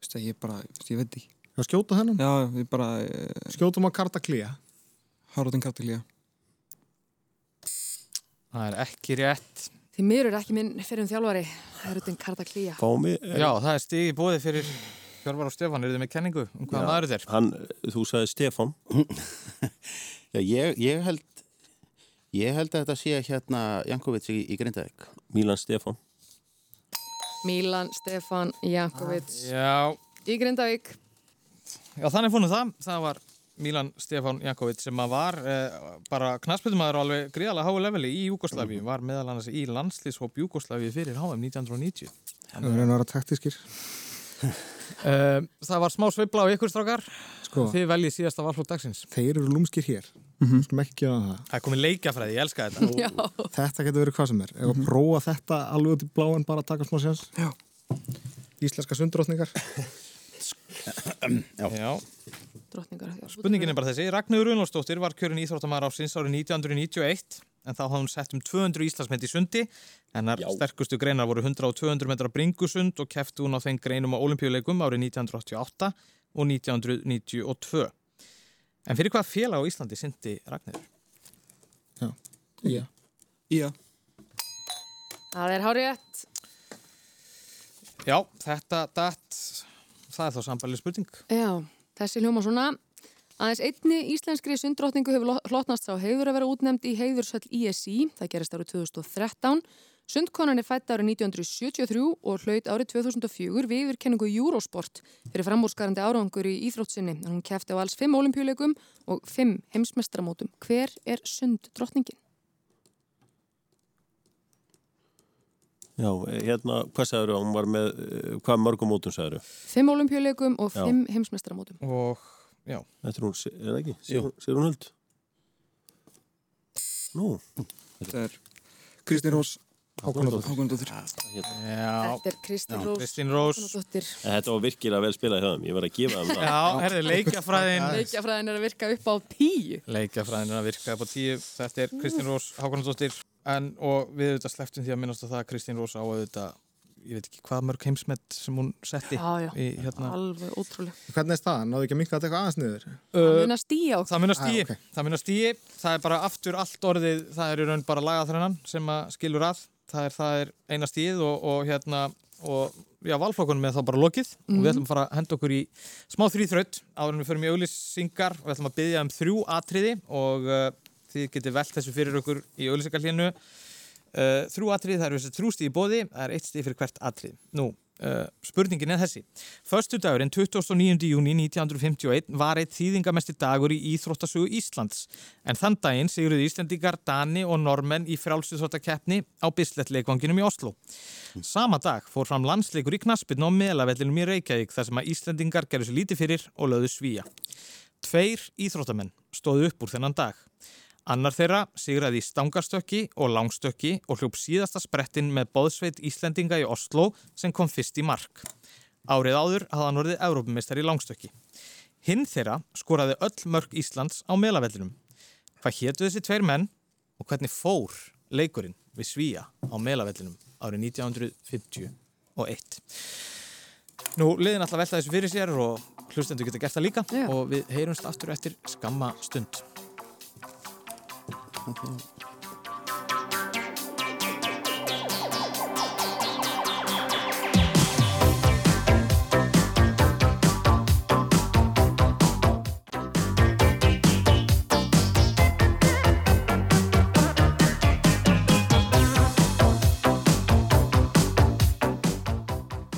Veistu að ég bara, ég veit ekki.
Já, skjóta þennan?
Já, við bara... Uh,
Skjótum á karta klía.
Hárótin kartaklía.
Það er ekki rétt.
Því mér er ekki minn fyrir um þjálfari. Það eru þetta karta klía.
Fáum við...
Já, það er stig í bóði fyrir Hjörvar og Stefán. Eru þið með kenningu um hvaða maður er?
Hann, þú sagði Stefán.
Já, ég, ég held Ég held að þetta sé hérna Jankovic í, í Grindavík
Mílan Stefán.
Milan Stefan Jankovic
Já,
í Grindavík.
Já, þannig fórum það. Það var Milan Stefán Jankovic sem að var eh, bara knaspöldumæður á alveg gríðalega háu leveli í Júgoslavíu. Var meðal annars í landslýshóp Júgoslavíu fyrir HM 1990.
Það verður að vera taktískir.
Uh, það var smá sveifla á ykkur strákar.
Sko.
Þið veljið síðasta valflót dagsins.
Þeir eru lúmskir hér. Mm
Mhm.
-hmm. Skulum ekki gefa það.
Það er komið leikjafræði, ég elska þetta.
Þetta getur verið hvað sem er. Ef að prófa þetta alveg út í bláin bara að taka smá.
Já.
Íslenska sundrótningar.
Já. Já.
Drottningar. já.
Spurningin er bara þessi. Ragnarður Runlósdóttir var kjörin íþróttamæður ásins árið 1991 en þá hafði hún sett um 200 Íslandsmynd í sundi. Hennar sterkustu greinar voru 100 og 200 metra bringusund og kefti hún á þeim greinum á olimpíuleikum árið 1988 og 1992. En fyrir hvað félag á Íslandi syndi Ragnarður?
Já.
Já.
Það er hárétt.
Já, þetta datt, það er þá sambalið spurning.
Já, þessi hljóma svona. Aðeins einni íslenskri sundrótningu hefur lo- hlotnast sá heiður að vera útnefnd í heiðursöll ISI. Það gerist árið 2013. Sundkonan er fætt árið 1973 og hlaut árið 2004 við yfirkenningu Eurosport fyrir framúrskarandi árangur í íþróttsinni. Hún kefti á alls fimm olimpíuleikum og fimm heimsmestramótum. Hver er sunddrottningin?
Já, hérna, hvað sagður hún var með, eh, hvað mörgum mótum sagður
Fimm olimpíuleikum og fimm heimsmeistaramótum.
Og, já.
Þetta er hún, er það ekki? Sigur, Sigur hún huld? Nú.
Þetta er Kristín Rós.
Hákonardóttir. Já.
Þetta er Kristín
Já,
Rós.
Kristín Rós.
Hákonardóttir.
Þetta var virkilega vel spilað hjá þeim, ég var að gefa þeim það.
Já, herði, leikjafræðin.
Leikjafræðin er að virka upp á tíu.
Leikjafræðin er að virka upp á tíu. Þetta er Kristín Rós Hákonardóttir. En, og við auðvitað sleftum því að minnast á það að Kristín Rós á auðvitað, ég veit ekki hvað mörg heimsmet sem hún setti.
Já, já.
Í, hérna.
Alveg ótrúlega.
Hvernig er staðan? Náðu ekki að mikla þetta eitthvað aðeins niður?
Það mun að stíja okkur.
Það mun að stíi,
Ah, ok.
það mun að stíi, það er bara aftur allt orðið, það er í raun bara lagaþrennan sem að skilur að, það er, það er eina stíð og, og hérna, og já, valflokkunum er þá bara lokið og við ætlum að fara að henda okkur í smá þrýþraut áður en við förum í auglýsingar og við ætlum að byggja um þrjú atriði og uh, þið getið velt þessu fyrir okkur í auglýsingarlínu. Uh, þrjú atrið, það eru þessi þrjú stíð í bóði, það er eitt stíð fyrir hvert atrið. Nú, uh, spurningin er þessi. Föstu dagurinn 29. júni 1951 var eitt þýðingamesti dagur í Íþróttasögu Íslands. En þann daginn siguruði Íslendingar, Dani og Normenn í frjálsýþróttakeppni á Bislettleikvanginum í Oslo. Sama dag fór fram landsleikur í Knaspinn og Melavellinum í Reykjavík þar sem að Íslendingar gerðu sér lítið fyrir og lögðu svíja. Tveir íþróttamenn stóðu upp úr þennan dag. Annar þeirra sigraði í stangastökki og langstökki og hljóp síðasta sprettin með bóðsveit Íslendinga í Oslo sem kom fyrst í mark. Árið áður hafði hann orðið Európumistari í langstökki. Hinn þeirra skoraði öll mörg Íslands á melavellinum. Hvað hétu þessi tveir menn og hvernig fór leikurinn við Svíja á melavellinum árið 1951? Nú, liðin alltaf velta þessu fyrir sér og hlustendur geta gert það líka
Já.
og við heyrumst aftur eftir skamma stund.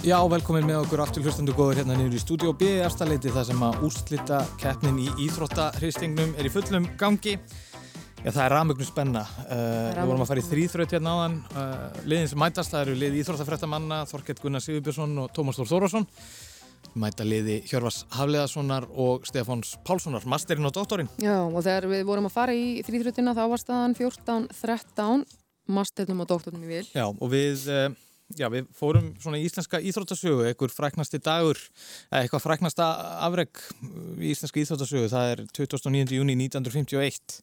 Já, velkomin með okkur aftur hlustendur góður hérna niður í Studio B í Erstaleiti þar sem að úrslita keppnin í Íþróttahristingnum er í fullum gangi. Já, það er rafmögnu spenna. Uh, við vorum að fara í þrýþraut hérna áðan. Uh, liðin sem mætast, það eru lið Íþróttafrættamanna, Þorkett Gunnar Sigurbjörnsson og Tómas Þór Þórásson. Mæta liði Hjörvars Hafleðarssonar og Stefáns Pálssonar, masterinn og doktorinn.
Já, og þegar við vorum að fara í þrýþrutina þá var staðan 14-13, masternum og doktornum í vil.
Já, og við, uh, já, við fórum svona í íslenska íþróttasögu, einhver fræknasti dagur, eitthvað fræknasta afreg í íslenska íþróttasögu, það er 29. júni 1951,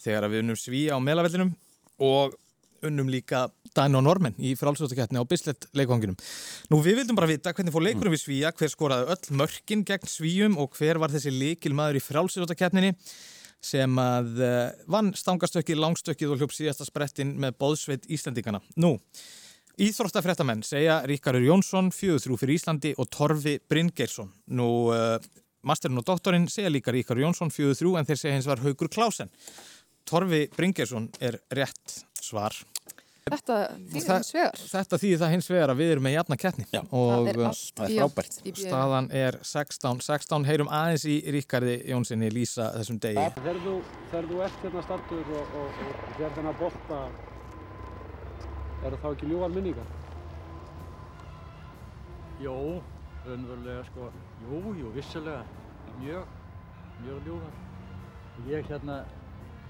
þegar við unnum sví á melavellinum og unnum líka Dæn og Normen í frálsvöldakeppni á Bislett leikvanginum. Nú, við vildum bara vita hvernig fór leikurum við svíja, hver skoraði öll mörkin gegn svíjum og hver var þessi leikil maður í frálsvöldakeppninni sem að uh, vann stangastökki, langstökkið og hljóp síðasta sprettin með bóðsveit Íslandingana. Nú, Íþróttafréttamenn segja Ríkarur Jónsson, fjöðuþrú fyrir Íslandi og Torfi Bryngersson. Nú, uh, masterinn og doktorinn segja líka Ríkarur Jónsson, fjöðuþrú, en þeir segja hins var Haugur Klásen. Torfi Bryngersson er rétt svar.
Þetta þýðir
Það-
hins vegar.
Þetta þýðir það hins vegar að við erum með jafna keppni. Já. Og
Það er
uh,
allt frábært. í BM.
Staðan er 16. 16 heyrum aðeins í Ríkardi Jónssoni lýsa þessum degi.
Þegar þú, ert hérna startur og, og, og þegar þennan bolta eru þá ekki ljúar minningar?
Jó, raunverulega sko, jú, jú, vissulega, mjög, mjög ljúðar. Og ég hérna,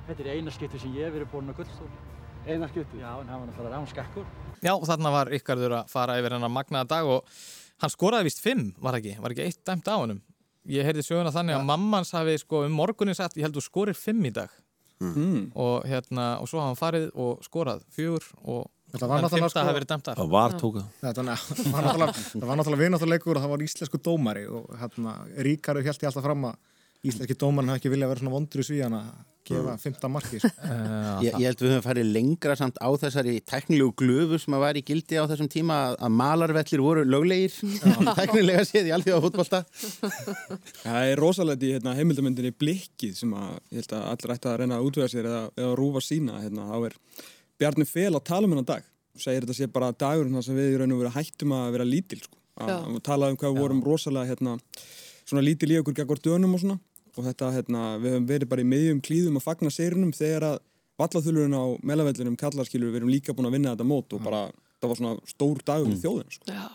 þetta er eina skipti sem ég hef verið búinn á gullstól.
Eina skipti?
Já, en hann var náttúrulega ránskakkur.
Já, og þarna var Ríkardur að fara yfir hennar magnaða dag og hann skoraði vist 5, var ekki? Var ekki eitt dæmt á honum? Ég heyrði söguna þannig að mammans hafi sko um morgunin sagt, ég held þú skorir 5 í dag.
Mm.
Og hérna, og svo hafa hann farið og skorað og fimmta
sko-
hafi verið dæmt af.
Það var tóka.
Þetta var var náttúrulega, það var náttúrulega vináttuleikur og það var íslensku dómari og hérna Ríkaru held ég alltaf fram að íslenski dómarin hafði ekki viljað vera svona vondur í svíjan að gefa fymta marki sko.
Ég, ég held við höfum farið lengra samt á þessari tæknilegu glöfu sem að var í gildi á þessum tíma að, að malarvellir voru löglegir. Tæknilega séð í alþjóða fútbolta
Það er rosalegt í hérna, heimildamöndinni Blikkið sem að ég held að allir ætti að reyna að útvega sér eða, eða rúfa sína hérna, þá er Bjarni Fel að tala um hennar dag. Og segir þetta sé bara dagurinn þar sem við í raun og veru hættum að vera lítil sko. að,
Já.
að tala um hvað við vorum rosalega hérna, svona lítil í okkur gegn dönum og svona og þetta, hérna, við höfum verið bara í miðjum klíðum að fagna seirunum þegar að vallathulurinn á melavellinum kallarskilur við erum líka búin að vinna þetta mót og bara það var svona stór dagur mm. þjóðin sko.
Já.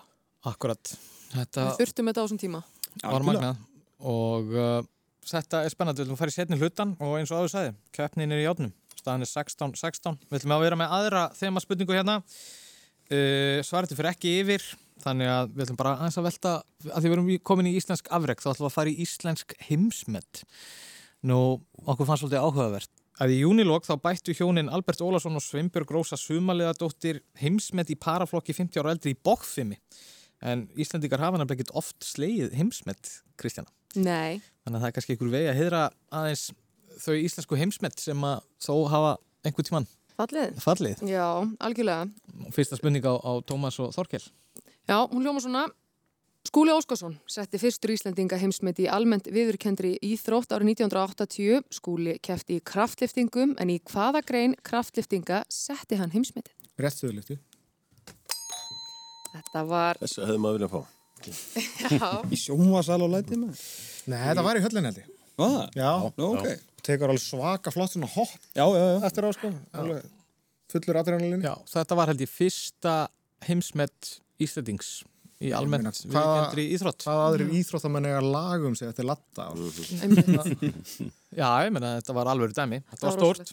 Akkurat. Þetta
Við þurftum þetta á þessum tíma.
var magnað og uh, þetta er spennandi, við viljum fara í setni hlutan og eins og áður sagði, keppnin er í játnum staðan er 16-16, við viljum að vera með aðra þema spurningu hérna uh, svarið fyrir ekki yfir þannig að við viljum bara aðeins að velta að því við erum komin í íslensk afreg þá ætlum við að fara í íslensk heimsmet nú, okkur fannst svolítið áhugavert að í júnilók þá bættu hjónin Albert Ólason og Sveinbjörg Rósa Sumaliðadóttir heimsmet í paraflokki 50 ára eldri í bókfimi en Íslandikar hafa nefnilega ekkert oft slegið heimsmet, Kristjana
Nei,
Þannig að það er kannski einhver vegi að heyra aðeins þau íslensku heimsmet sem að þó hafa einhver tíman
fallið.
fallið.
Já, algjörlega.
Fyrsta spurning á, á Tómas og Þorkel.
Já, hún hljóma svona. Skúli Óskarsson setti fyrstur Íslendinga heimsmet í almennt viðurkendri íþrótt árið 1980. Skúli kefti í kraftliftingum en í hvaða grein kraftliftinga setti hann heimsmetið?
Réttstöðulifti.
Þetta var...
Þessu hefði maður viljað fá.
Já.
Í sjónvasal og læti með
Nei, þetta var í höllin held ég.
Hvað?
Já.
Nú, ok.
Tekur alveg svaka flott svona hopp
Já, já, já.
eftir á sko. Alveg fullur adrenalinni.
Já, þetta var held ég fyrsta heimsmet Íslandings í almennt
meina,
viðurkendri íþrótt.
Hvað aðrir íþróttamenn eiga lagum sig eftir latta?
Já, ég meina þetta var alveg dæmi. Þetta var stórt.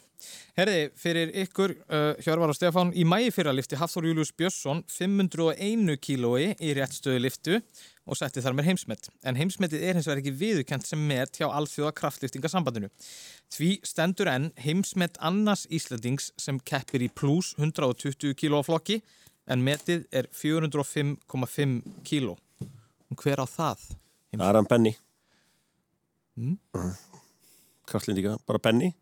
Herði, fyrir ykkur, uh, Hjörvar og Stefán, í mægi fyrra lifti Hafþór Július Björnsson 501 kílói í réttstöðu liftu og setti þar með heimsmet. En heimsmetið er hins vegar ekki viðurkent sem met hjá alþjóða kraftliftingasambandinu. Því stendur enn heimsmet annars Íslandings sem keppir í plus 120 kílóflokki en metið er 405,5 kíló. Hver á það?
Það er hann Benny.
Mm.
Kraftlindíka, bara Benny.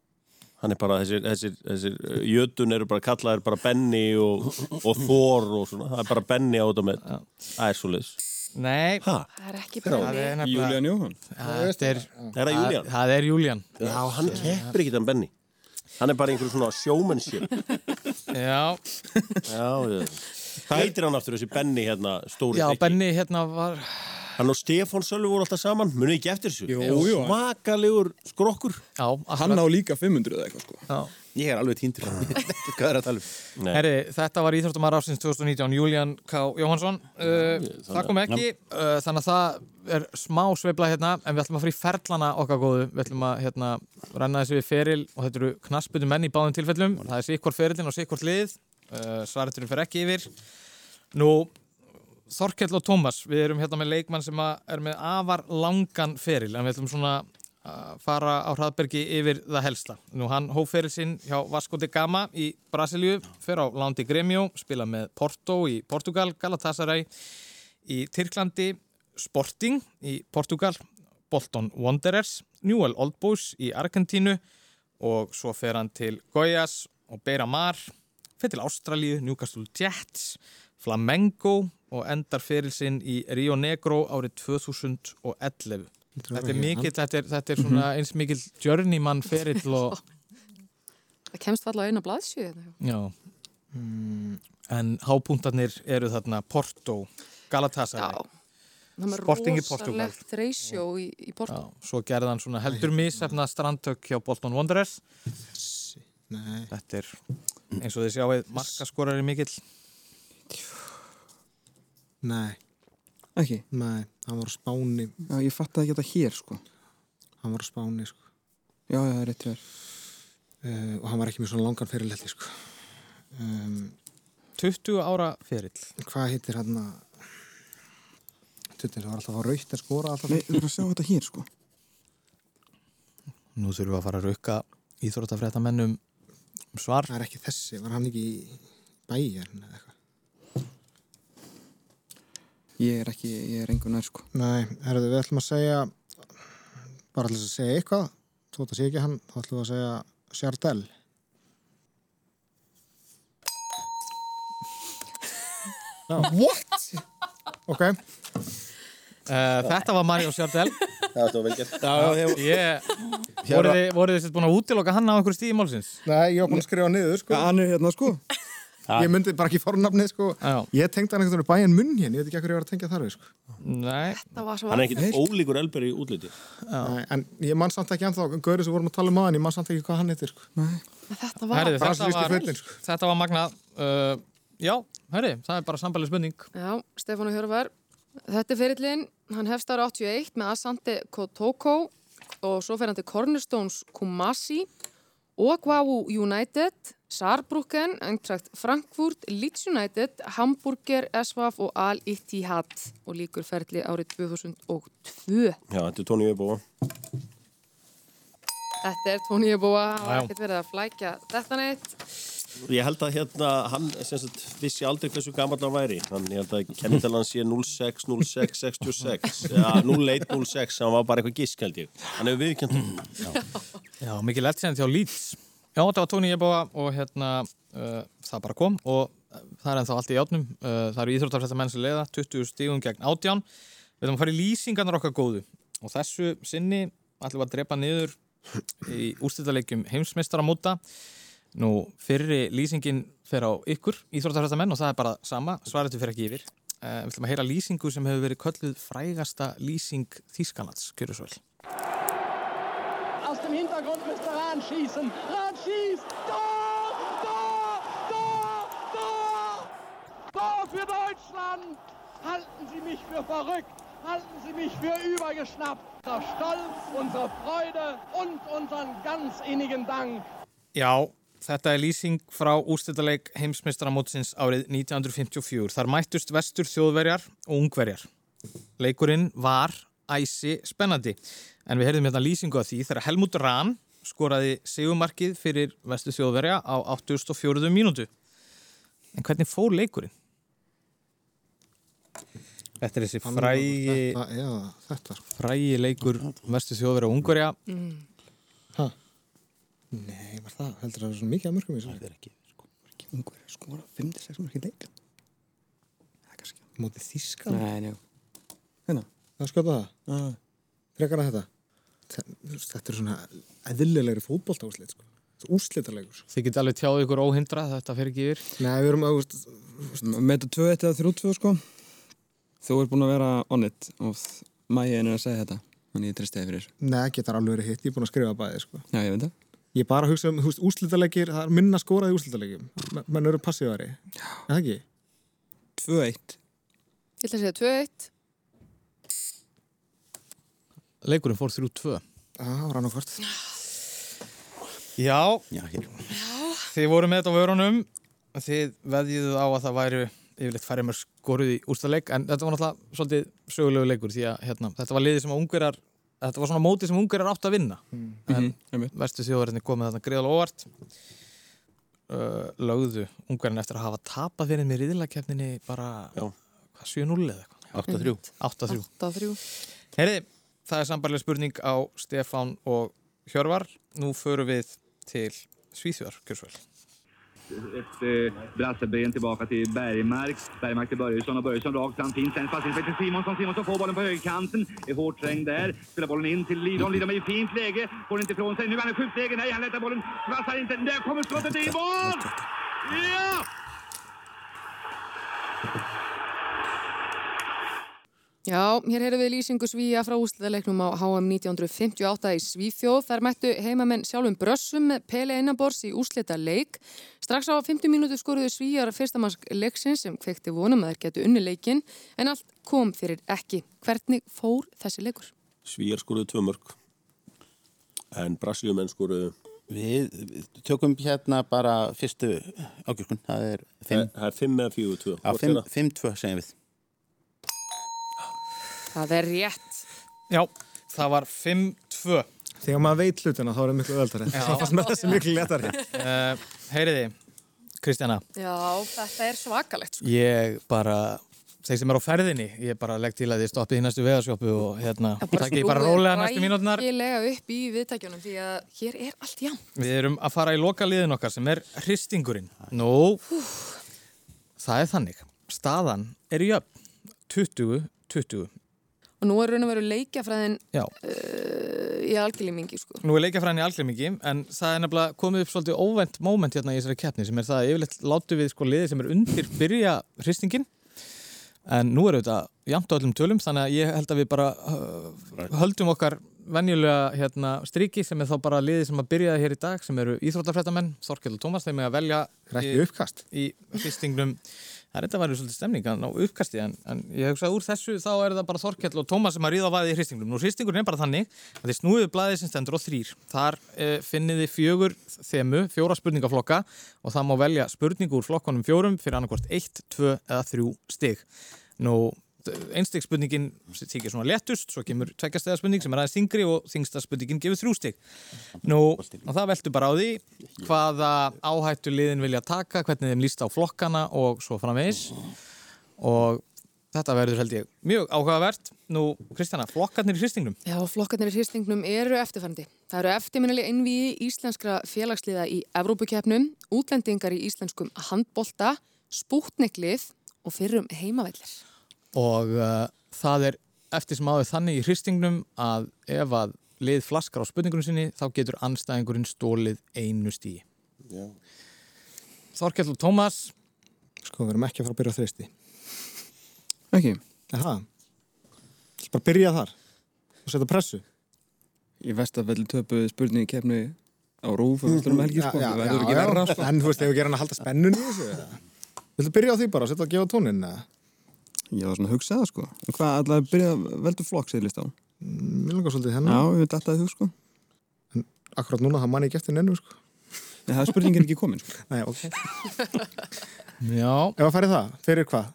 Hann er bara, þessir, þessir, þessir jötun eru bara kallaðir bara Benny og, og Thor og svona. Það er bara Benny á þetta með. Það er svo leiðis.
Nei,
Ha?
Það er ekki
er nefnilega-
Julian Jóhann.
Það er,
Er það Julian?
Það er Julian.
Já, hann keppir ekki þann Benny. Hann er bara einhver svona showmanship.
Já,
Já, já. Hvað heitir hann aftur þessi Benny hérna stóri?
já
drykki?
Benni hérna var
Hann og Stefán Sölvi voru alltaf saman. Munið ekki eftir þessu?
Jú, jú.
Svakalegur skrokkur.
Já,
Hann á líka 500 eða eitthvað sko.
Já.
Ég er alveg er að tala um?
Nei.
Herri, þetta var Íþróttumar ásins 2019, Julian K. Jóhansson. Uh, það kom ekki, uh, þannig að það er smá sveifla hérna, en við ætlum að fara í ferlana okkar góðu. Við ætlum að hérna, renna þessi við feril og þetta eru knassbutu menn í báðum tilfellum. Það er sikkur ferilinn og sikkur lið. Uh, Svareturinn fer ekki yfir. Nú, Þorkell og Tómas, við erum hérna með leikmann sem að er með afar langan feril, en við ætlum svona fara á hraðbergi yfir það helsta. Nú hann hóf feril sinn hjá Vasco de Gama í Brasilíu, fer á Lándi Gremio, spila með Porto í Portugal, Galatasaray í Tyrklandi, Sporting í Portugal, Bolton Wanderers, Newell Old Boys í Argentínu og svo fer hann til Goiás og Beira Mar, fer til Ástralíu, Newcastle Jets, Flamengo og endar fyrir sinn í Rio Negro árið 2011. Þetta er mikill, þetta er, þetta er svona eins mikill journeyman ferill og
Það kemst falla á eina blaðsju.
já. En hápuntarnir eru þarna Porto, Galatasaray.
Það er
Sporting í Portugal.
rosalegt reysjó í, í Porto.
Já, svo gerði hann svona heldur misefna strandtök hjá Bolton Wanderers.
Nei.
Þetta er eins og þið sjáuð markaskorari mikill.
Nei.
Ekki?
Nei, hann var á Spáni.
Já, ég fattaði ekki þetta hér sko.
Hann var á Spáni, sko.
Já, já, það er rétt hér.
Uh, og hann var ekki með svona langan fyrirletti, sko. Um,
20 ára ferill.
hvað heitir hann að... Tuttin, það var alltaf að raukt að skora alltaf.
Nei, þú þurfum að sjá þetta hér sko.
Nú þurfum við að fara að rauka íþróttafréttamennum um svar.
Það er ekki þessi, var hann ekki í bæjarn eða eitthvað?
Ég er ekki, ég er engur nær sko.
Nei, herðu, við ætlum að segja, bara ætlum að segja eitthvað, þú ætlum að segja ekki hann, þá ætlum við að segja Sjardell.
What?
Ok.
Uh, þetta var Mario Sjardell.
Það var vel gert.
Já, já, ég... Voruð þið, sett búin að útiloka hann á einhverju stíði málsins?
Nei, ég var búin að skrifa niður, sko.
Hann er hérna sko.
Ég myndi bara ekki fornafnið, sko.
Já.
Ég tengdi hann veginn bæjan munn hérna, ég veit ekki hvað ég var að tengja þar við, sko.
Nei.
Það var svo
Hann er ekkit ólíkur elber í útliti.
Nei, en ég man samt ekki ennþá, Gauri sem vorum að tala um aðan, ég man samt ekki hvað hann heitir, sko.
Þetta var...
Herðu, þetta, var,
fullinn, sko.
þetta var magnað. Uh, já, herri, það er bara sambalið spurning.
Já, Stefán Hjörvar, þetta er ferillin, hann hefst ára 81 með Asante Kotoko og svo fer hann til Cornerstones Kumasi, Oahu United, Saarbrücken, Eintracht Frankfurt, Leeds United, Hamburger, SVF og Al-Ittihad og líkur ferli árið 2002.
Já, þetta er Tóni Jöbóa.
Þetta er Tóni Eboa,
Já, já.
það er ekkert verið að flækja þetta neitt.
Ég held að hérna, hann sagt, vissi aldrei hversu gammal hann væri. Þannig ég held að kennitalan sé 06, 06, 66, ja, 01, 06, hann var bara eitthvað gisk held ég. Hann hefur viðkjöndum.
Já, mikið lettsend hjá Leeds. Já, þetta var Tóni Eboa og hérna uh, það bara kom og uh, það er ennþá allt í játnum. Uh, það eru íþróttarfæsta menn sem leiða, 20 stígum gegn átján. Við ætlum að fara í lýsingarnar okkar góðu og þessu sinni ætlum við að drepa niður í úrstættalegjum heimsmeistaramóta. Nú, fyrri lýsingin fer á ykkur, íþróttarfæsta menn og það er bara sama, svaretu fyrir ekki yfir. Uh, við ætlum að heyra lýsingu sem hefur verið kölluð frægasta lýsing Þýskanats, kjörðu svo vel.
Aus dem Hintergrund müsste Rahn schießen. Rahn schießt. Tor! Tor! Tor! Tor! Tor für Deutschland! Halten Sie mich für verrückt! Halten Sie mich für übergeschnappt! Unser Stolz, unsere Freude und unseren ganz innigen Dank.
Já, þetta er lýsing frá úrstættaleg heimsmeistaramótsins árið 1954. Þar mættust vestur þjóðverjar og ungverjar. Leikurinn var æsi spennandi. En við heyrðum hérna lýsingu af því þegar Helmut Rahn skoraði segumarkið fyrir vestur þjóðverja á 84. mínútu. En hvernig fór leikurinn? Þetta er þessi frægi,
þetta, já, þetta.
frægi leikur vestur þjóðverja og ungverja.
Mm.
Hæ? Nei, var það? Heldur það að það er svo mikið að mörgum í þessu? Það er ekki, sko. Ekki ungur að skora 5-6 mörgum í leik. Það er kannski. Mótið þískan?
Nei, njá.
Hérna? Það skjóta það?
Já.
Frekar að þetta? Þetta er svona eðlilegri fótboltaúslit, sko. Úslitalegur.
Þið getið alveg tjáð ykkur óhindra, þetta fer ekki yfir.
Nei, við erum að,
Með þetta 2-1 eða 3-2 sko Þú ert búin að vera on it og mægin er að segja þetta Þannig ég tristi fyrir þessu
Nei, getur alveg verið hitt. Ég er búin að skrifa bæði, sko.
Já, ég veit það
Ég er bara að hugsa um, úslitalegir, það er minna skorað í úslitalegjum. Menn eru passívari. Er það ekki?
2-1.
Ég ætla að segja 2-1.
Leikurinn fór 3-2.
Já, rann og hvort.
Já,
Já,
þið voru með þetta á vörunum. Þið veðjuðu á að það væru yfirleitt færri mörg skoruð í úrstaleik en þetta var náttúrulega svolítið sögulegu leikur því að hérna, þetta var liði sem að ungurar þetta var svona móti sem ungurar átt að vinna. En
Mhm,
vestu þjóðarinni komið þarna greiðal óvart. Uh, lögðu ungarinn eftir að hafa tapað fyrir með riðilakefninni bara hvað, 7-0 eða eitthvað?
8-3
8-3
8-3
Herri, það er sambarlega spurning á Stefán og Hjörvar nú förum við til Svíþjóðar, Kjörsvel
Ett eh, brasseben tillbaka till Bergmark. Bergmark till Börjesson och Börjesson rakt fram. Fin sen passning till Simonsson. Simonsson får bollen på högerkanten. Är hårt trängd där. Spelar bollen in till Lidholm. Lidholm är i fint läge. Får inte ifrån sig. Nu är han i skjutläge. Nej, han lättar bollen. Passar inte. Där kommer skottet i mål! Ja!
Já, hér heyrðum við lýsingu Svíja frá úslitaleiknum á HM 1958 í Svíþjóð. Þar mættu heimamenn sjálfum brössum með Pele Einabors í úslita leik. Strax á 50 mínútu skoruðu Svíjar fyrstamarsk leiksins sem kvekti vonum að þeir getu unni leikin en allt kom fyrir ekki. Hvernig fór þessi leikur?
Svíjar skoruðu tvö mörg. En Brasiljumenn skoruðu...
Við, við tökum hérna bara fyrstu ákjörkun. Það er 5
Það er 5 eða 4 2.
Já, 5-2 segjum við.
Það er rétt.
Já, það var 5-2
Þegar maður veit hlutina þá er það miklu öðaldari. Það fannst með þessi miklu letari.
uh, Heyriði, Kristjana
Já, þetta er svakalegt. Sko.
Ég bara, þeir sem er á ferðinni ég bara legg til að þið stoppið í næstu veðarsjópu og hérna, takkið bara rólega næstu mínútunar
Rækilega upp í viðtækjunum því að hér er allt jám.
Við erum að fara í loka liðin okkar sem er hristingurinn. Nú, það er þannig. Staðan er í jöfn. 20-20.
Og nú er raun og veru leikjafræðin
Já.
uh, í algjörlimingi, sko.
Nú er leikjafræðin í algleimingi en það er nefnilega komið upp svolítið óvænt móment hérna í þessari keppni sem er það að yfirleitt látu við sko liði sem er undir byrja hristingin en nú er þetta jafnt á öllum tölum þannig að ég held að við bara uh, höldum okkar venjulega hérna, striki sem er þá bara liði sem að byrjaði hér í dag sem eru íþróttafrættamenn, Þorkjell og Tómas þeim er að velja í-
uppkast.
í hristingnum Það er þetta væri svolítið stemning ná uppkasti en, en ég hugsa úr þessu þá er það bara Þorkell og Tómas sem að ríða á vaðið í hristingnum. Nú hristingurinn er bara þannig að þið snúið blaðið sem stendur á þrýr. Þar eh, finnið þið fjögur þemu, fjóra spurningaflokka og það má velja spurningu úr flokkonum fjórum fyrir annarkvort 1, 2 eða 3 stig. Nú einstig spurningin þykir svona léttust, svo kemur tveggjastega spurning sem er aðeins þingri og þingsta spurningin gefur þrjú stig. Nú, og það veldur bara á því hvaða áhættu liðin vilja taka, hvernig þeim líst á flokkana og svo framvegis og þetta verður held ég mjög áhugavert. Nú, Kristjana, flokkarnir í hristingnum?
Já, flokkarnir í hristingnum eru eftirfærandi. Það eru eftirminnilega innvíi íslenskra félagsliða í Evrópukeppnum, útlendingar í íslenskum handbolta, spútniklið og fyrrum heimavellir.
Og uh, það er eftir sem áður þannig í hristingnum að ef að lið flaskar á spurningunum sinni þá getur anstæðingurinn stólið einu stíi.
Já.
Þorkell og Tómas
Sko, við erum ekki að fara að byrja á þristi.
Ekki?
Jaha. Bara byrja þar og setja pressu.
Í vestafelli töpuð spurningi kefni á rúf og um helgi sko, það verður ekki verra sko.
En þú veist, ef við gerum að halda spennun í þessu eða? Viltu byrja á því bara og setja að gefa tónin eða?
Ég var svona að hugsa það sko. En hvað, allavega byrja veldu flokk sér list á?
Mér langar svolítið
Já,
hennar.
ég veit alltaf þú sko.
En akkurat núna það manni ekki eftir nennu sko.
Nei, það er spurningin ekki komin sko.
Nei, ok.
Já.
Ef að færi það, fyrir hvað?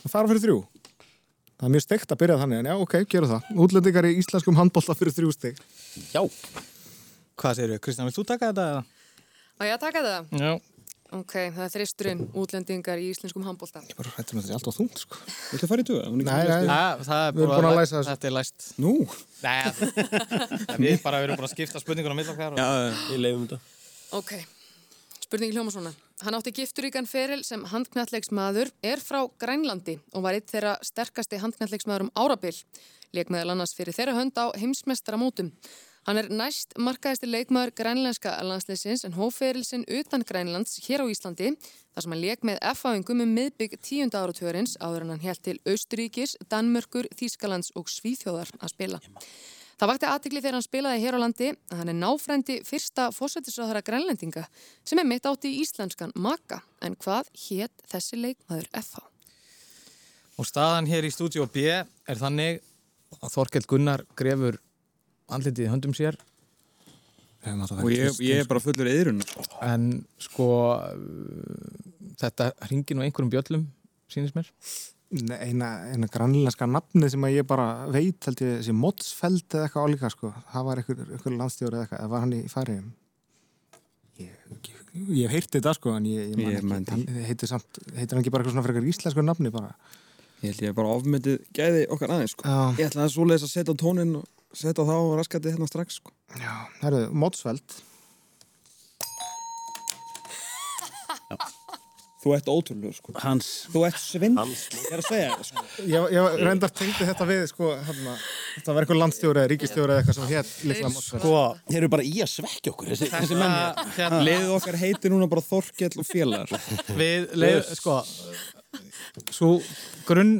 Það fara fyrir þrjú. Það er mjög steikt að byrja þannig, en já, ok, gera það. Útlendingar í íslenskum handbólta fyrir þrjú steg.
Já. Hvað segir við? Kristján,
Ok, það er þristurinn, útlendingar í íslenskum handbólta.
Ég bara hættum að þetta er alltaf þungt, sko.
Viltu að fara í tuga?
Nei, nei,
það er
við erum
búin
að læsa þessu.
Þetta er læst.
Nú?
Nei, við bara erum búin að skipta spurningunum mill okkar.
Já, ég leifum þetta.
Ok, spurningi hljóma svona. Hann átti gifturíkan feril sem handknallegsmaður, er frá Grænlandi og var eitt þeirra sterkasti handknallegsmaður um árabil. Leik meðal annars fyrir þeirra hönd á heimsmestaramótum. Hann er næst markaðistir leikmaður grænlenska landsleisins en hóferilsinn utan Grænlands hér á Íslandi þar sem hann leik með F-áingum um miðbygg tíunda áratörins áður en hann held til Austuríkis, Danmörkur, Þýskalands og Svíþjóðar að spila. Það vakti aðtikli þegar hann spilaði hér á landi að hann er náfrændi fyrsta fósættisráðara grænlendinga sem er mitt átti í íslenskan maka. En hvað hétt þessi leikmaður FH?
Og staðan hér í stúdíu B er þannig að Þorkell Gunnar grefur andlitið í höndum sér
Og ég, ég er bara fullur eðrun.
en sko þetta ringir nú einhverjum bjöllum sínist mér
Nei, Eina, eina grænlenska nafni sem að ég bara veit, held ég, þessi Motsfeld eða eitthvað álíka, sko. Það var einhver, einhver landstjóri eða eitthvað, eða var hann í færiðum? Ég, ég, heyrti þetta, sko, en ég, ég,
Ég
man ekki, hann heitir samt, heitir hann ekki bara eitthvað svona frekar íslensku nafni bara?
Ég held ég bara ofmyndið gæði okkar aðeins sko.
Já.
Ég ætla að svoleiðis að setja tónin og setja þá og raskati hérna strax sko.
Já, herru, Motsfeld.
Þú ert ótrúlega sko.
Hans.
Þú ert svinn. Ég er að segja þetta sko.
Ég, ég reyndar tengdi þetta við, sko, hérna, þetta var eitthvað landstjóri eða ríkistjóri eða eitthvað sem hétt líklega Motsfeld.
Sko,
Þeir eru bara í að svekja okkur, þessi, þessi menn hér.
hérna,
Liðið okkar heitir núna bara Þorkell og félagar.
við leið, sko svo grunn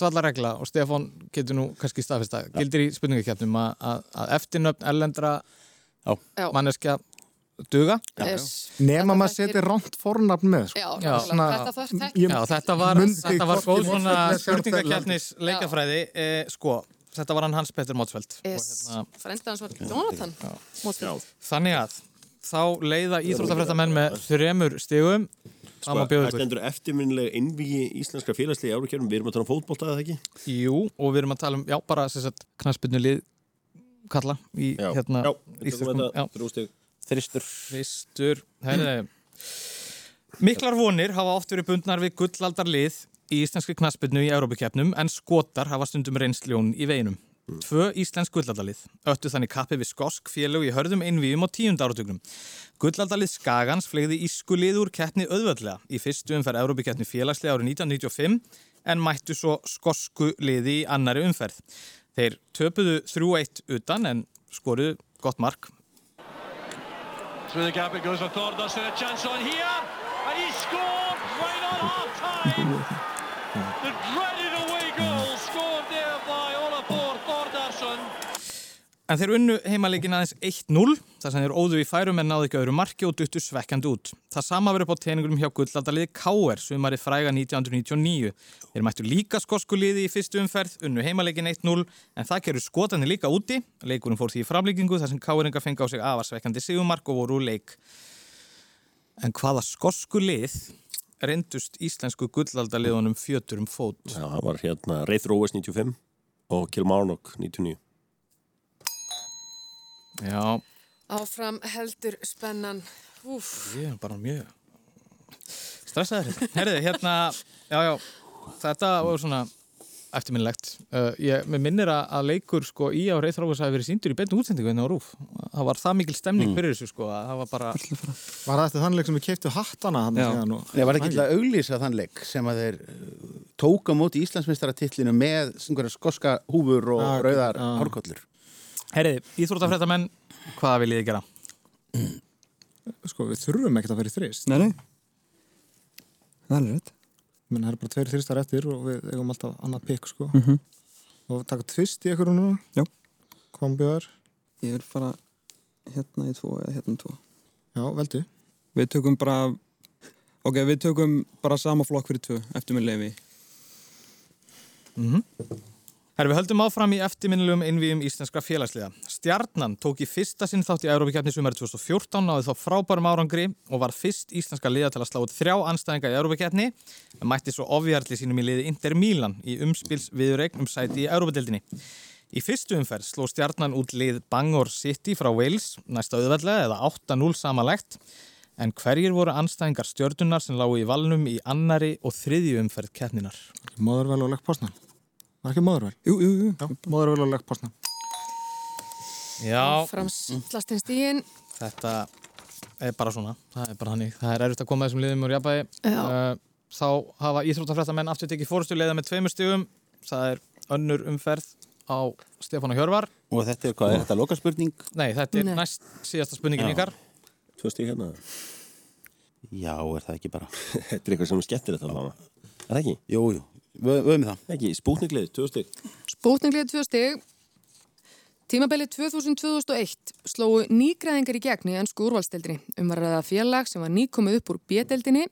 dvallaregla og Stefán getur nú kannski staðfesta, gildir í spurningakjarnum að, að, að eftirnöfn ellendra
Já.
manneskja duga
Yes.
Nema maður setja ránt fornafn með, sko.
Já,
Já.
nákvæmlega. þetta.
Ég-
Já, þetta var, þetta var góð svona spurningakjarnis leikafræði eh, sko, þetta var hann Hans Petur Mótsfeld
Yes. Frendi hans var Jonathan. Mótsfeld.
þannig að þá leiða íþróttafrættamenn með þremur stigum
Sko, það stendur eftirminnilega innvíi íslenska félagslega í árukjörnum. Við erum að tala um fótbolta, eða ekki?
Jú, og við erum að tala um, já, bara knaspinu lið kalla í
Já,
hérna
stig.
Þristur Þristur Herri, Miklar vonir hafa oft verið bundnar við gullaldar lið í íslenski knaspinu í Európa-keppnum en skotar hafa stundum reynsljón í veginum. Tvö íslensk gullaldalið öttu þannig kappi við skosk félög í hörðum einvíum á tíund áratugnum. Gullaldalið Skagans flegði ískulið úr keppni auðvöldlega í fyrstu umferð Európa-keppni félagslega árið 1995 en mættu svo skosku liði í annari umferð. Þeir töpuðu 3-1 utan en skoruðu gott mark
it goes for Thordarson, a chance on here, and he scored right on half time.
En þeir unnu heimaleikin aðeins 1-0 þar sem þeir óðu í færum en náðu ekki öðru marki og duttu svekkjandi út. Það sama verið á teiningurum hjá gullaldaliði K.R. sumari fræga 1999. Þeir mættu líka skosku liði í fyrstu umferð, unnu heimaleikin 1-0 en það gerur skotanir líka úti. Leikurinn fór því í framlíkingu þar sem K.R.inga fengi á sig afarsvekkjandi sigumark og voru úr leik. En hvaða skosku lið reyndust íslensku gullaldaliðunum fjöturum fót?
Já, það var hérna Reith Rowes 95 og Kilmarnock 99.
Já,
Áfram heldur spennan. Úf.
Ég er bara mjög stressaður. Herriði, hérna, já, já, þetta var svona eftirminnilegt. Uh, ég, mér minnir að, að leikur sko í á Reithrófus hafi verið síndur í beinu útsendingu en á Rúf. Það var það mikil stemning
Mm.
fyrir þessu sko að það var bara...
Var það eftir þannleik sem við keiptu hattana hann
Já.
síðan og...
Nei, var ekki til að auglýsa þann leik sem að þeir uh, tóka móti Íslandsmeistaratitlinu með einhverja skoska húfur og
Ah, ok,
rauðar
ah.
hárkollur.
Herriði, íþróttafréttamenn, hvað viljið þið gera?
Sko, við þurfum ekkert að vera í þrist.
Nei, nei. Það er rétt.
Menn, það er bara tveir þristar eftir og við eigum alltaf annað pikk, sko.
Mhm.
Og taka tvist í ykkur núna.
Já.
Hvað bjöðar?
Ég vil fara hérna í tvo eða hérna í tvo.
Já, veldu.
Við tökum bara, ok, við tökum bara sama flokk fyrir tvö, eftir með lefi.
Mm Herri, við höldum áfram í eftirminnilegum innvíum íslenska félagsliða. Stjarnan tók í fyrsta sinn þátt í Európa-kefni sumari 2014 náði þá frábærum árangri og var fyrst íslenska liða til að slá út þrjá anstæðinga í Európa-kefni en mætti svo ofjarli sínum í liði Inter Milan í umspils viðuregn um sæti í Európa-deldinni. Í fyrstu umferð sló stjarnan út lið Bangor City frá Wales, næsta auðveldlega eða 8-0 samanlegt en hverjir voru anstæðingar stjörnunar sem lágu í valnum í annari og þriðju umferð keppninar?
Móðurvel og legg posnan. Var ekki móðurvel?
Jú, jú, jú.
Móðurvel og legg posnan.
Já,
Áfram slastinn stígin.
Þetta er bara svona, það er bara hannig. Það er erfitt að koma þessum liðum úr jafnbæði. Uh, þá hafa íþróttafrættamenn aftur tekið fórustu leiða með tveimur stigum. Það er önnur umferð á Stefán og Hjörvar.
Og þetta er hvað, er þetta lokaspurning?
Nei, þetta er
Nei.
næst síðasta spurningin
Já.
ykkar.
Tvö stík hérna.
Já, er það ekki bara?
Þetta er eitthvað sem er skemmtilegt að fara. Er það ekki?
Jú, jú. Við höfum það.
Ekki, spútninglið, tvö stík.
Spútninglið tvö stig. Tímabilið 2000-2001 slóu nýgræðingar í gegn í ennsku úrvalstildinni. Umvarraða félag sem var nýkomið upp úr B-deldinni.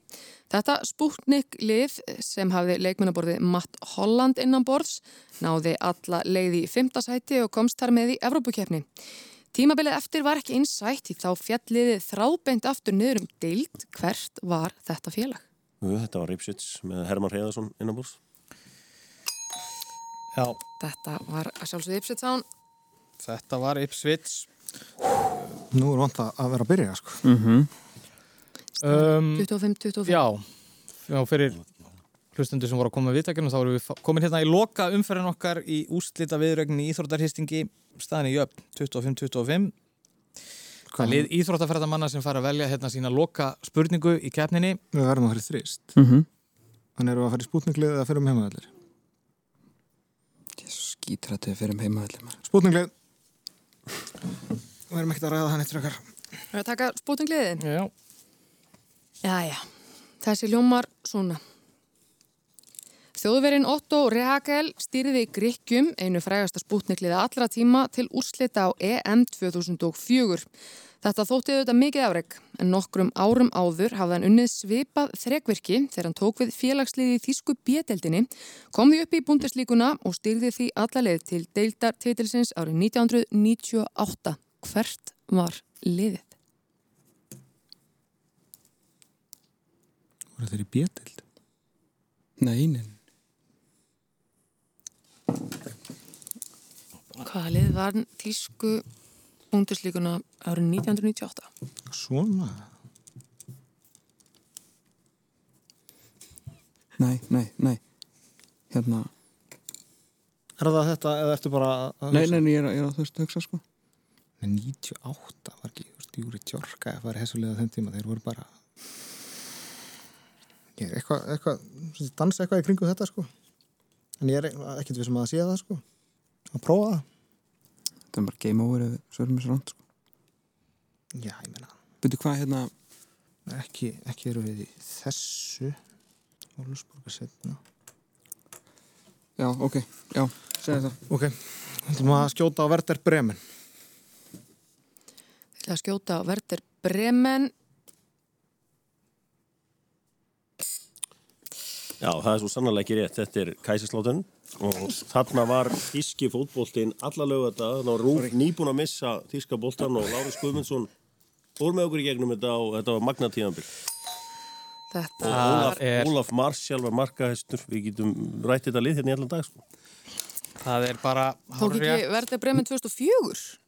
Þetta Spútninglið sem hafði leikmunnaborðið Matt Holland innan borðs náði alla leiði í fymtasæti og komst þar með í Evrópukefni. Tímabilið eftir var ekki einsætt því þá fjalliði þrábeint aftur niður um deild. Hvert var þetta félag?
Þetta var Ripsits með Herman Hreiðarsson innanbúrs.
Já.
Þetta var að sjálfsögðu Ipswich Town.
Þetta var Ipswich.
Nú er vant að vera að byrja, sko.
Mm
Um,
25-25.
Já, já, fyrir hlustundur sem voru að koma með viðtækjum þá erum við komin hérna í loka umferðin okkar í úslita viðrögn í Íþróttarhistingi staðin í jöfn 25-25 Það er lið Íþróttarferðamanna sem fara að velja hérna sína loka spurningu í keppninni
Við verðum að fara í þrist.
Mhm.
Þannig erum við að fara í spútninglið eða fyrir um heimaðallir.
Skítrættið fyrir um heimaðallir.
Spútninglið. Við erum ekkert að ræða hann eftir okkar.
Það er að taka spútingliðið?
Já.
Jæja, þessi ljómar svona. Þjóðverinn Otto Rehagel stýrði Grykkjum, einu frægasta spútnikliða allra tíma, til úrslita á EM 2004. Þetta þótti auðvitað mikið afreg, en nokkrum árum áður hafði hann unnið svipað þrekvirki þegar hann tók við félagsliði í Þísku B-deldinni, kom því upp í búndeslíkuna og stýrði því allarleið til deildartitilsins árið 1998. Hvert var liðið?
Voru þeir í bjötild?
Nei, nei.
Hvaða lið var Þísku búndeslíkuna árið 1998?
Svona?
Nei, nei, nei. Hérna.
Er það þetta eða ertu bara að
Nei, nei, nei, ég er, að- ég er að þú veist að hugsa sko.
Nei, 98 var ekki, þú veist, Júri Tjorka fara hessulega þenn tíma, þeir voru bara ég er eitthvað, eitthvað dansa eitthvað í kringu þetta, sko en ég er ekkert við sem að sé það, sko að prófa það
Þetta er bara game over eða við svo ránt sko.
Já, ég meina.
Byrju hvað hérna?
Ekki, ekki eru við í þessu. Ólusborgar setna
Já, ok, já, segja það.
Ok, þetta maður að skjóta á Verder Bremen.
Að skjóta á Werder Bremen.
Já, það er svo sannarlega ekki rétt. Þetta er Kæsislátun og þarna var þíski fótboltinn alla þetta. Það var Rúf nýbúin að missa þíska boltan og Lárus Guðmundsson fór með okkur í gegnum þetta og þetta var magnatíðanbill. Og
Þetta
Ólaf,
er-
Ólaf Marsjál var markahestur. Við getum rætt þetta lið hérna í allan dag, sko.
Það er bara
tók ekki Werder Bremen 2004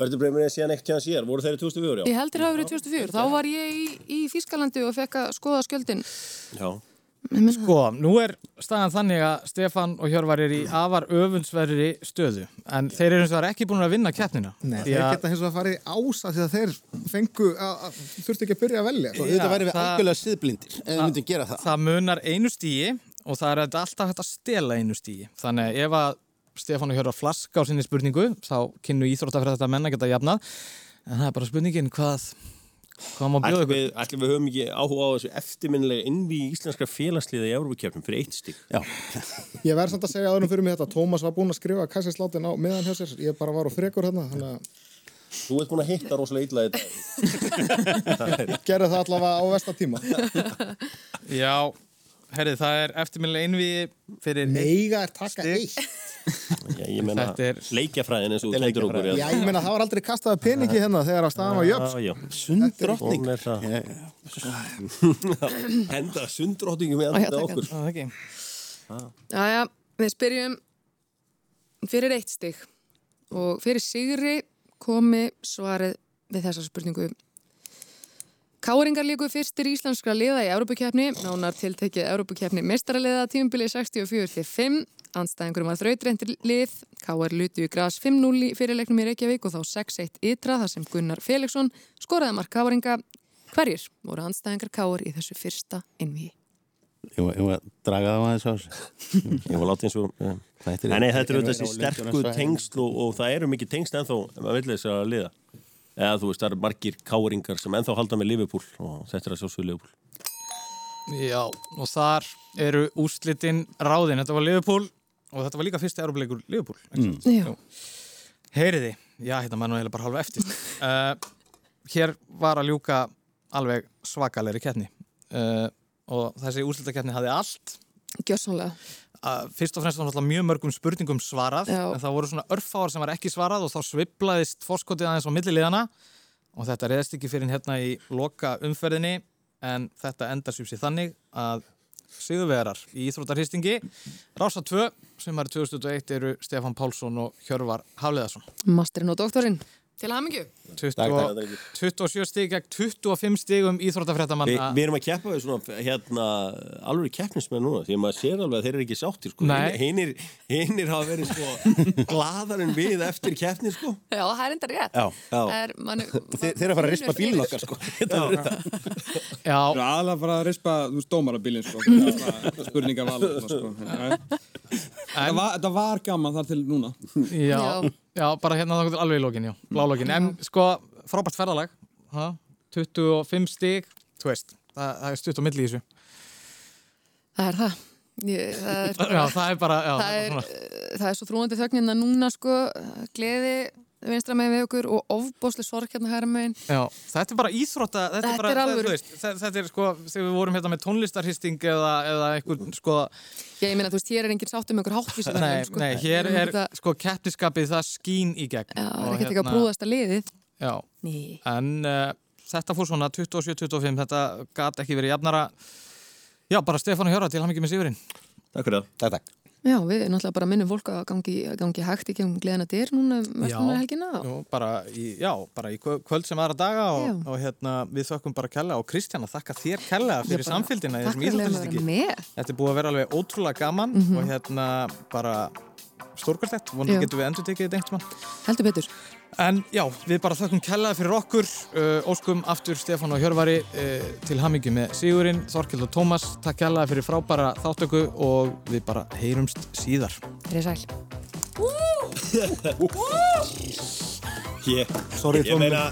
Verður breymið síðan ekkert hérna sér? Voru þeirri 2004,
Ég
já?
heldur það hafi verið 2004 þá var ég í, í Þískalandi og fekk að skoða skjöldin
Já.
Sko, nú er staðan þannig að Stefan og Hjörvar er í afar öfundsverri stöðu en þeir eru eins og það ekki búin að vinna keppnina
Nei,
Því
þeir geta hins vegar farið í ása því að þeir fengu að, þurfti ekki að byrja að velja.
Og auðvitað væri við
það-
algjörlega siðblindir ef við myndum gera það.
Það munar einu stíi og það er alltaf hægt að stela einu stíi þannig ef að Stefán og Hjörvar flaska á sinni spurningu þá kynnu íþróttafræð þetta menna geta jafnað en það er bara spurningin hvað hvað má bjóða ykkur
ætlum við höfum ekki áhuga á þessu eftirminnilega innví íslenska félagsliða í Európa-kjöfnum fyrir eitt stík.
Já.
Ég verð samt að segja aðunum fyrir mig þetta, Tómas var búinn að skrifa kæsinslátin á meðan hjá sér, ég bara var á frekur hérna, þannig að
Þú ert búin að hitta rosalega illa þetta.
gerði það allavega á vestatíma.
Já, herrið, það er eftirminnilega einví fyrir
Meiga er taka eitt.
Já, ég meina
Þetta er
leikjafræðin eins og kendur okkur.
Já, ég meina það var aldrei kastað peningi hérna þegar að staðan var jöfn.
Já, já. Er það. Henda
já,
andið
takk.
okkur.
Það ekki
Jæja, við spyrjum fyrir eitt stig og fyrir sigri komi svarið við þessa spurningu Káringar líku fyrstir íslenskra liða í Európukefni, nánar tiltekið Európukefni mestaraliða tímubili 64-5 Andstæðingurum var þrautreindir lið Káar lutu í gras 5-0 í fyrirleiknum í Reykjavík og þá 6-1 ytra þar sem Gunnar Felixson skoraði mark Káringa Hverjir voru andstæðingar Káar í þessu fyrsta innvíi?
Ég var- að draga það á þessu.
Ég var látið eins og...
er-
Nei, nei, þetta eru
er
þessi sterku
Lundúnarsvæðinu.
tengsl og, og það eru mikið tengsl ennþá, ef maður vil þess að liða. Eða þú veist, það eru margir káringar sem ennþá halda með Liverpool og þetta er að sjálfsögðu Liverpool.
Já, og þar eru úrslitin ráðin. Þetta var Liverpool og þetta var líka fyrsti Európleikur Liverpool.
Mm.
Já.
Heyriði, já, hérna maður nú eiginlega bara halva eftir. Uh, hér var að ljúka alveg svakalegri keppni uh, og þessi úrslitakeppni hafði allt.
Gjössanlega.
Uh, fyrst og fremst var náttúrulega mjög mörgum spurningum svarað
Já.
en það voru svona örfáar sem var ekki svarað og þá sviblaðist fórskotið aðeins á milliliðana og þetta reðst ekki fyrir hérna í loka umferðinni en þetta endar sér þannig að sigurvegarar í Íþróttarhistingi Rása 2 sem er 2021 eru Stefán Pálsson og Hjörvar Hafleðarsson
Masterinn og doktorinn. Til hamingju.
20, 27 stig gegn 25 stigum
Vi,
Íþróttafréttamanna
við erum að keppa við svona hérna alveg keppnismenn núna því að maður sér alveg að þeir eru ekki sáttir sko. Hinnir, hinnir hafa verið sko gladar en við eftir keppni sko.
Já, það er enda rétt.
Já, já.
Er, manni,
Þeir þeir eru að fara að rispa bílun okkar sko. Þetta er þetta.
Já.
Það er aðalega bara að rispa, dómarabílinn, sko. Spurningar val, sko. Þetta var, þetta var gaman þar til núna.
Já, já, bara hérna þá alveg í lókin, já, blálókin En sko, frábært ferðalag ha? 25 stig, þú veist það, það er stutt á milli í þessu.
Það er það. Ég, það, er,
Já, það er bara, já,
það, er, það er svo þrúandi þögnin að núna sko, gleði vinstra megin við okkur og ofbósli sorg hérna hæra megin.
Já, þetta er bara íþrótta Þetta,
Þetta
er, bara,
er
veist, þetta, þetta er sko, þegar við vorum hérna með tónlistarhisting eða, eða einhver, sko
Ég meina, þú veist, hér er enginn sátt um einhver háttvísi.
Nei,
sko.
nei, hér er
Þetta,
sko keppniskapið það skín í gegn
Já, það er ekkert ekki að brúðast að liðið.
Já,
Ný.
en uh, þetta fór svona 27-25, þetta gat ekki verið jafnara Já, bara Stefán og Hjöra til hann ekki með Sigurinn
Takk fyrir það
Takk, takk
Já, við náttúrulega bara minnum fólk að gangi, gangi hægt í gegnum gleðina dyr núna mestum helgina.
Jú, bara í, já, bara í kvö- kvöld sem aðra daga og,
Já.
og hérna, við þökkum bara kella og Kristjana þakka þér kella fyrir
Já,
samfélgina í þessum
með.
Þetta er búið að vera alveg ótrúlega gaman
Mhm.
og hérna bara stórkvæmstætt, vonandi
Já.
getum við endur tekið þetta einhvern mann.
Heldur betur.
En já, við bara þökkum kellaði fyrir okkur, uh, óskum aftur Stefán og Hjörvari uh, til hamingju með Sigurinn, Þorkild og Tómas, takk kellaði fyrir frábæra þáttöku og við bara heyrumst síðar.
Þeir sæl.
Ég,
Sorry,
ég meina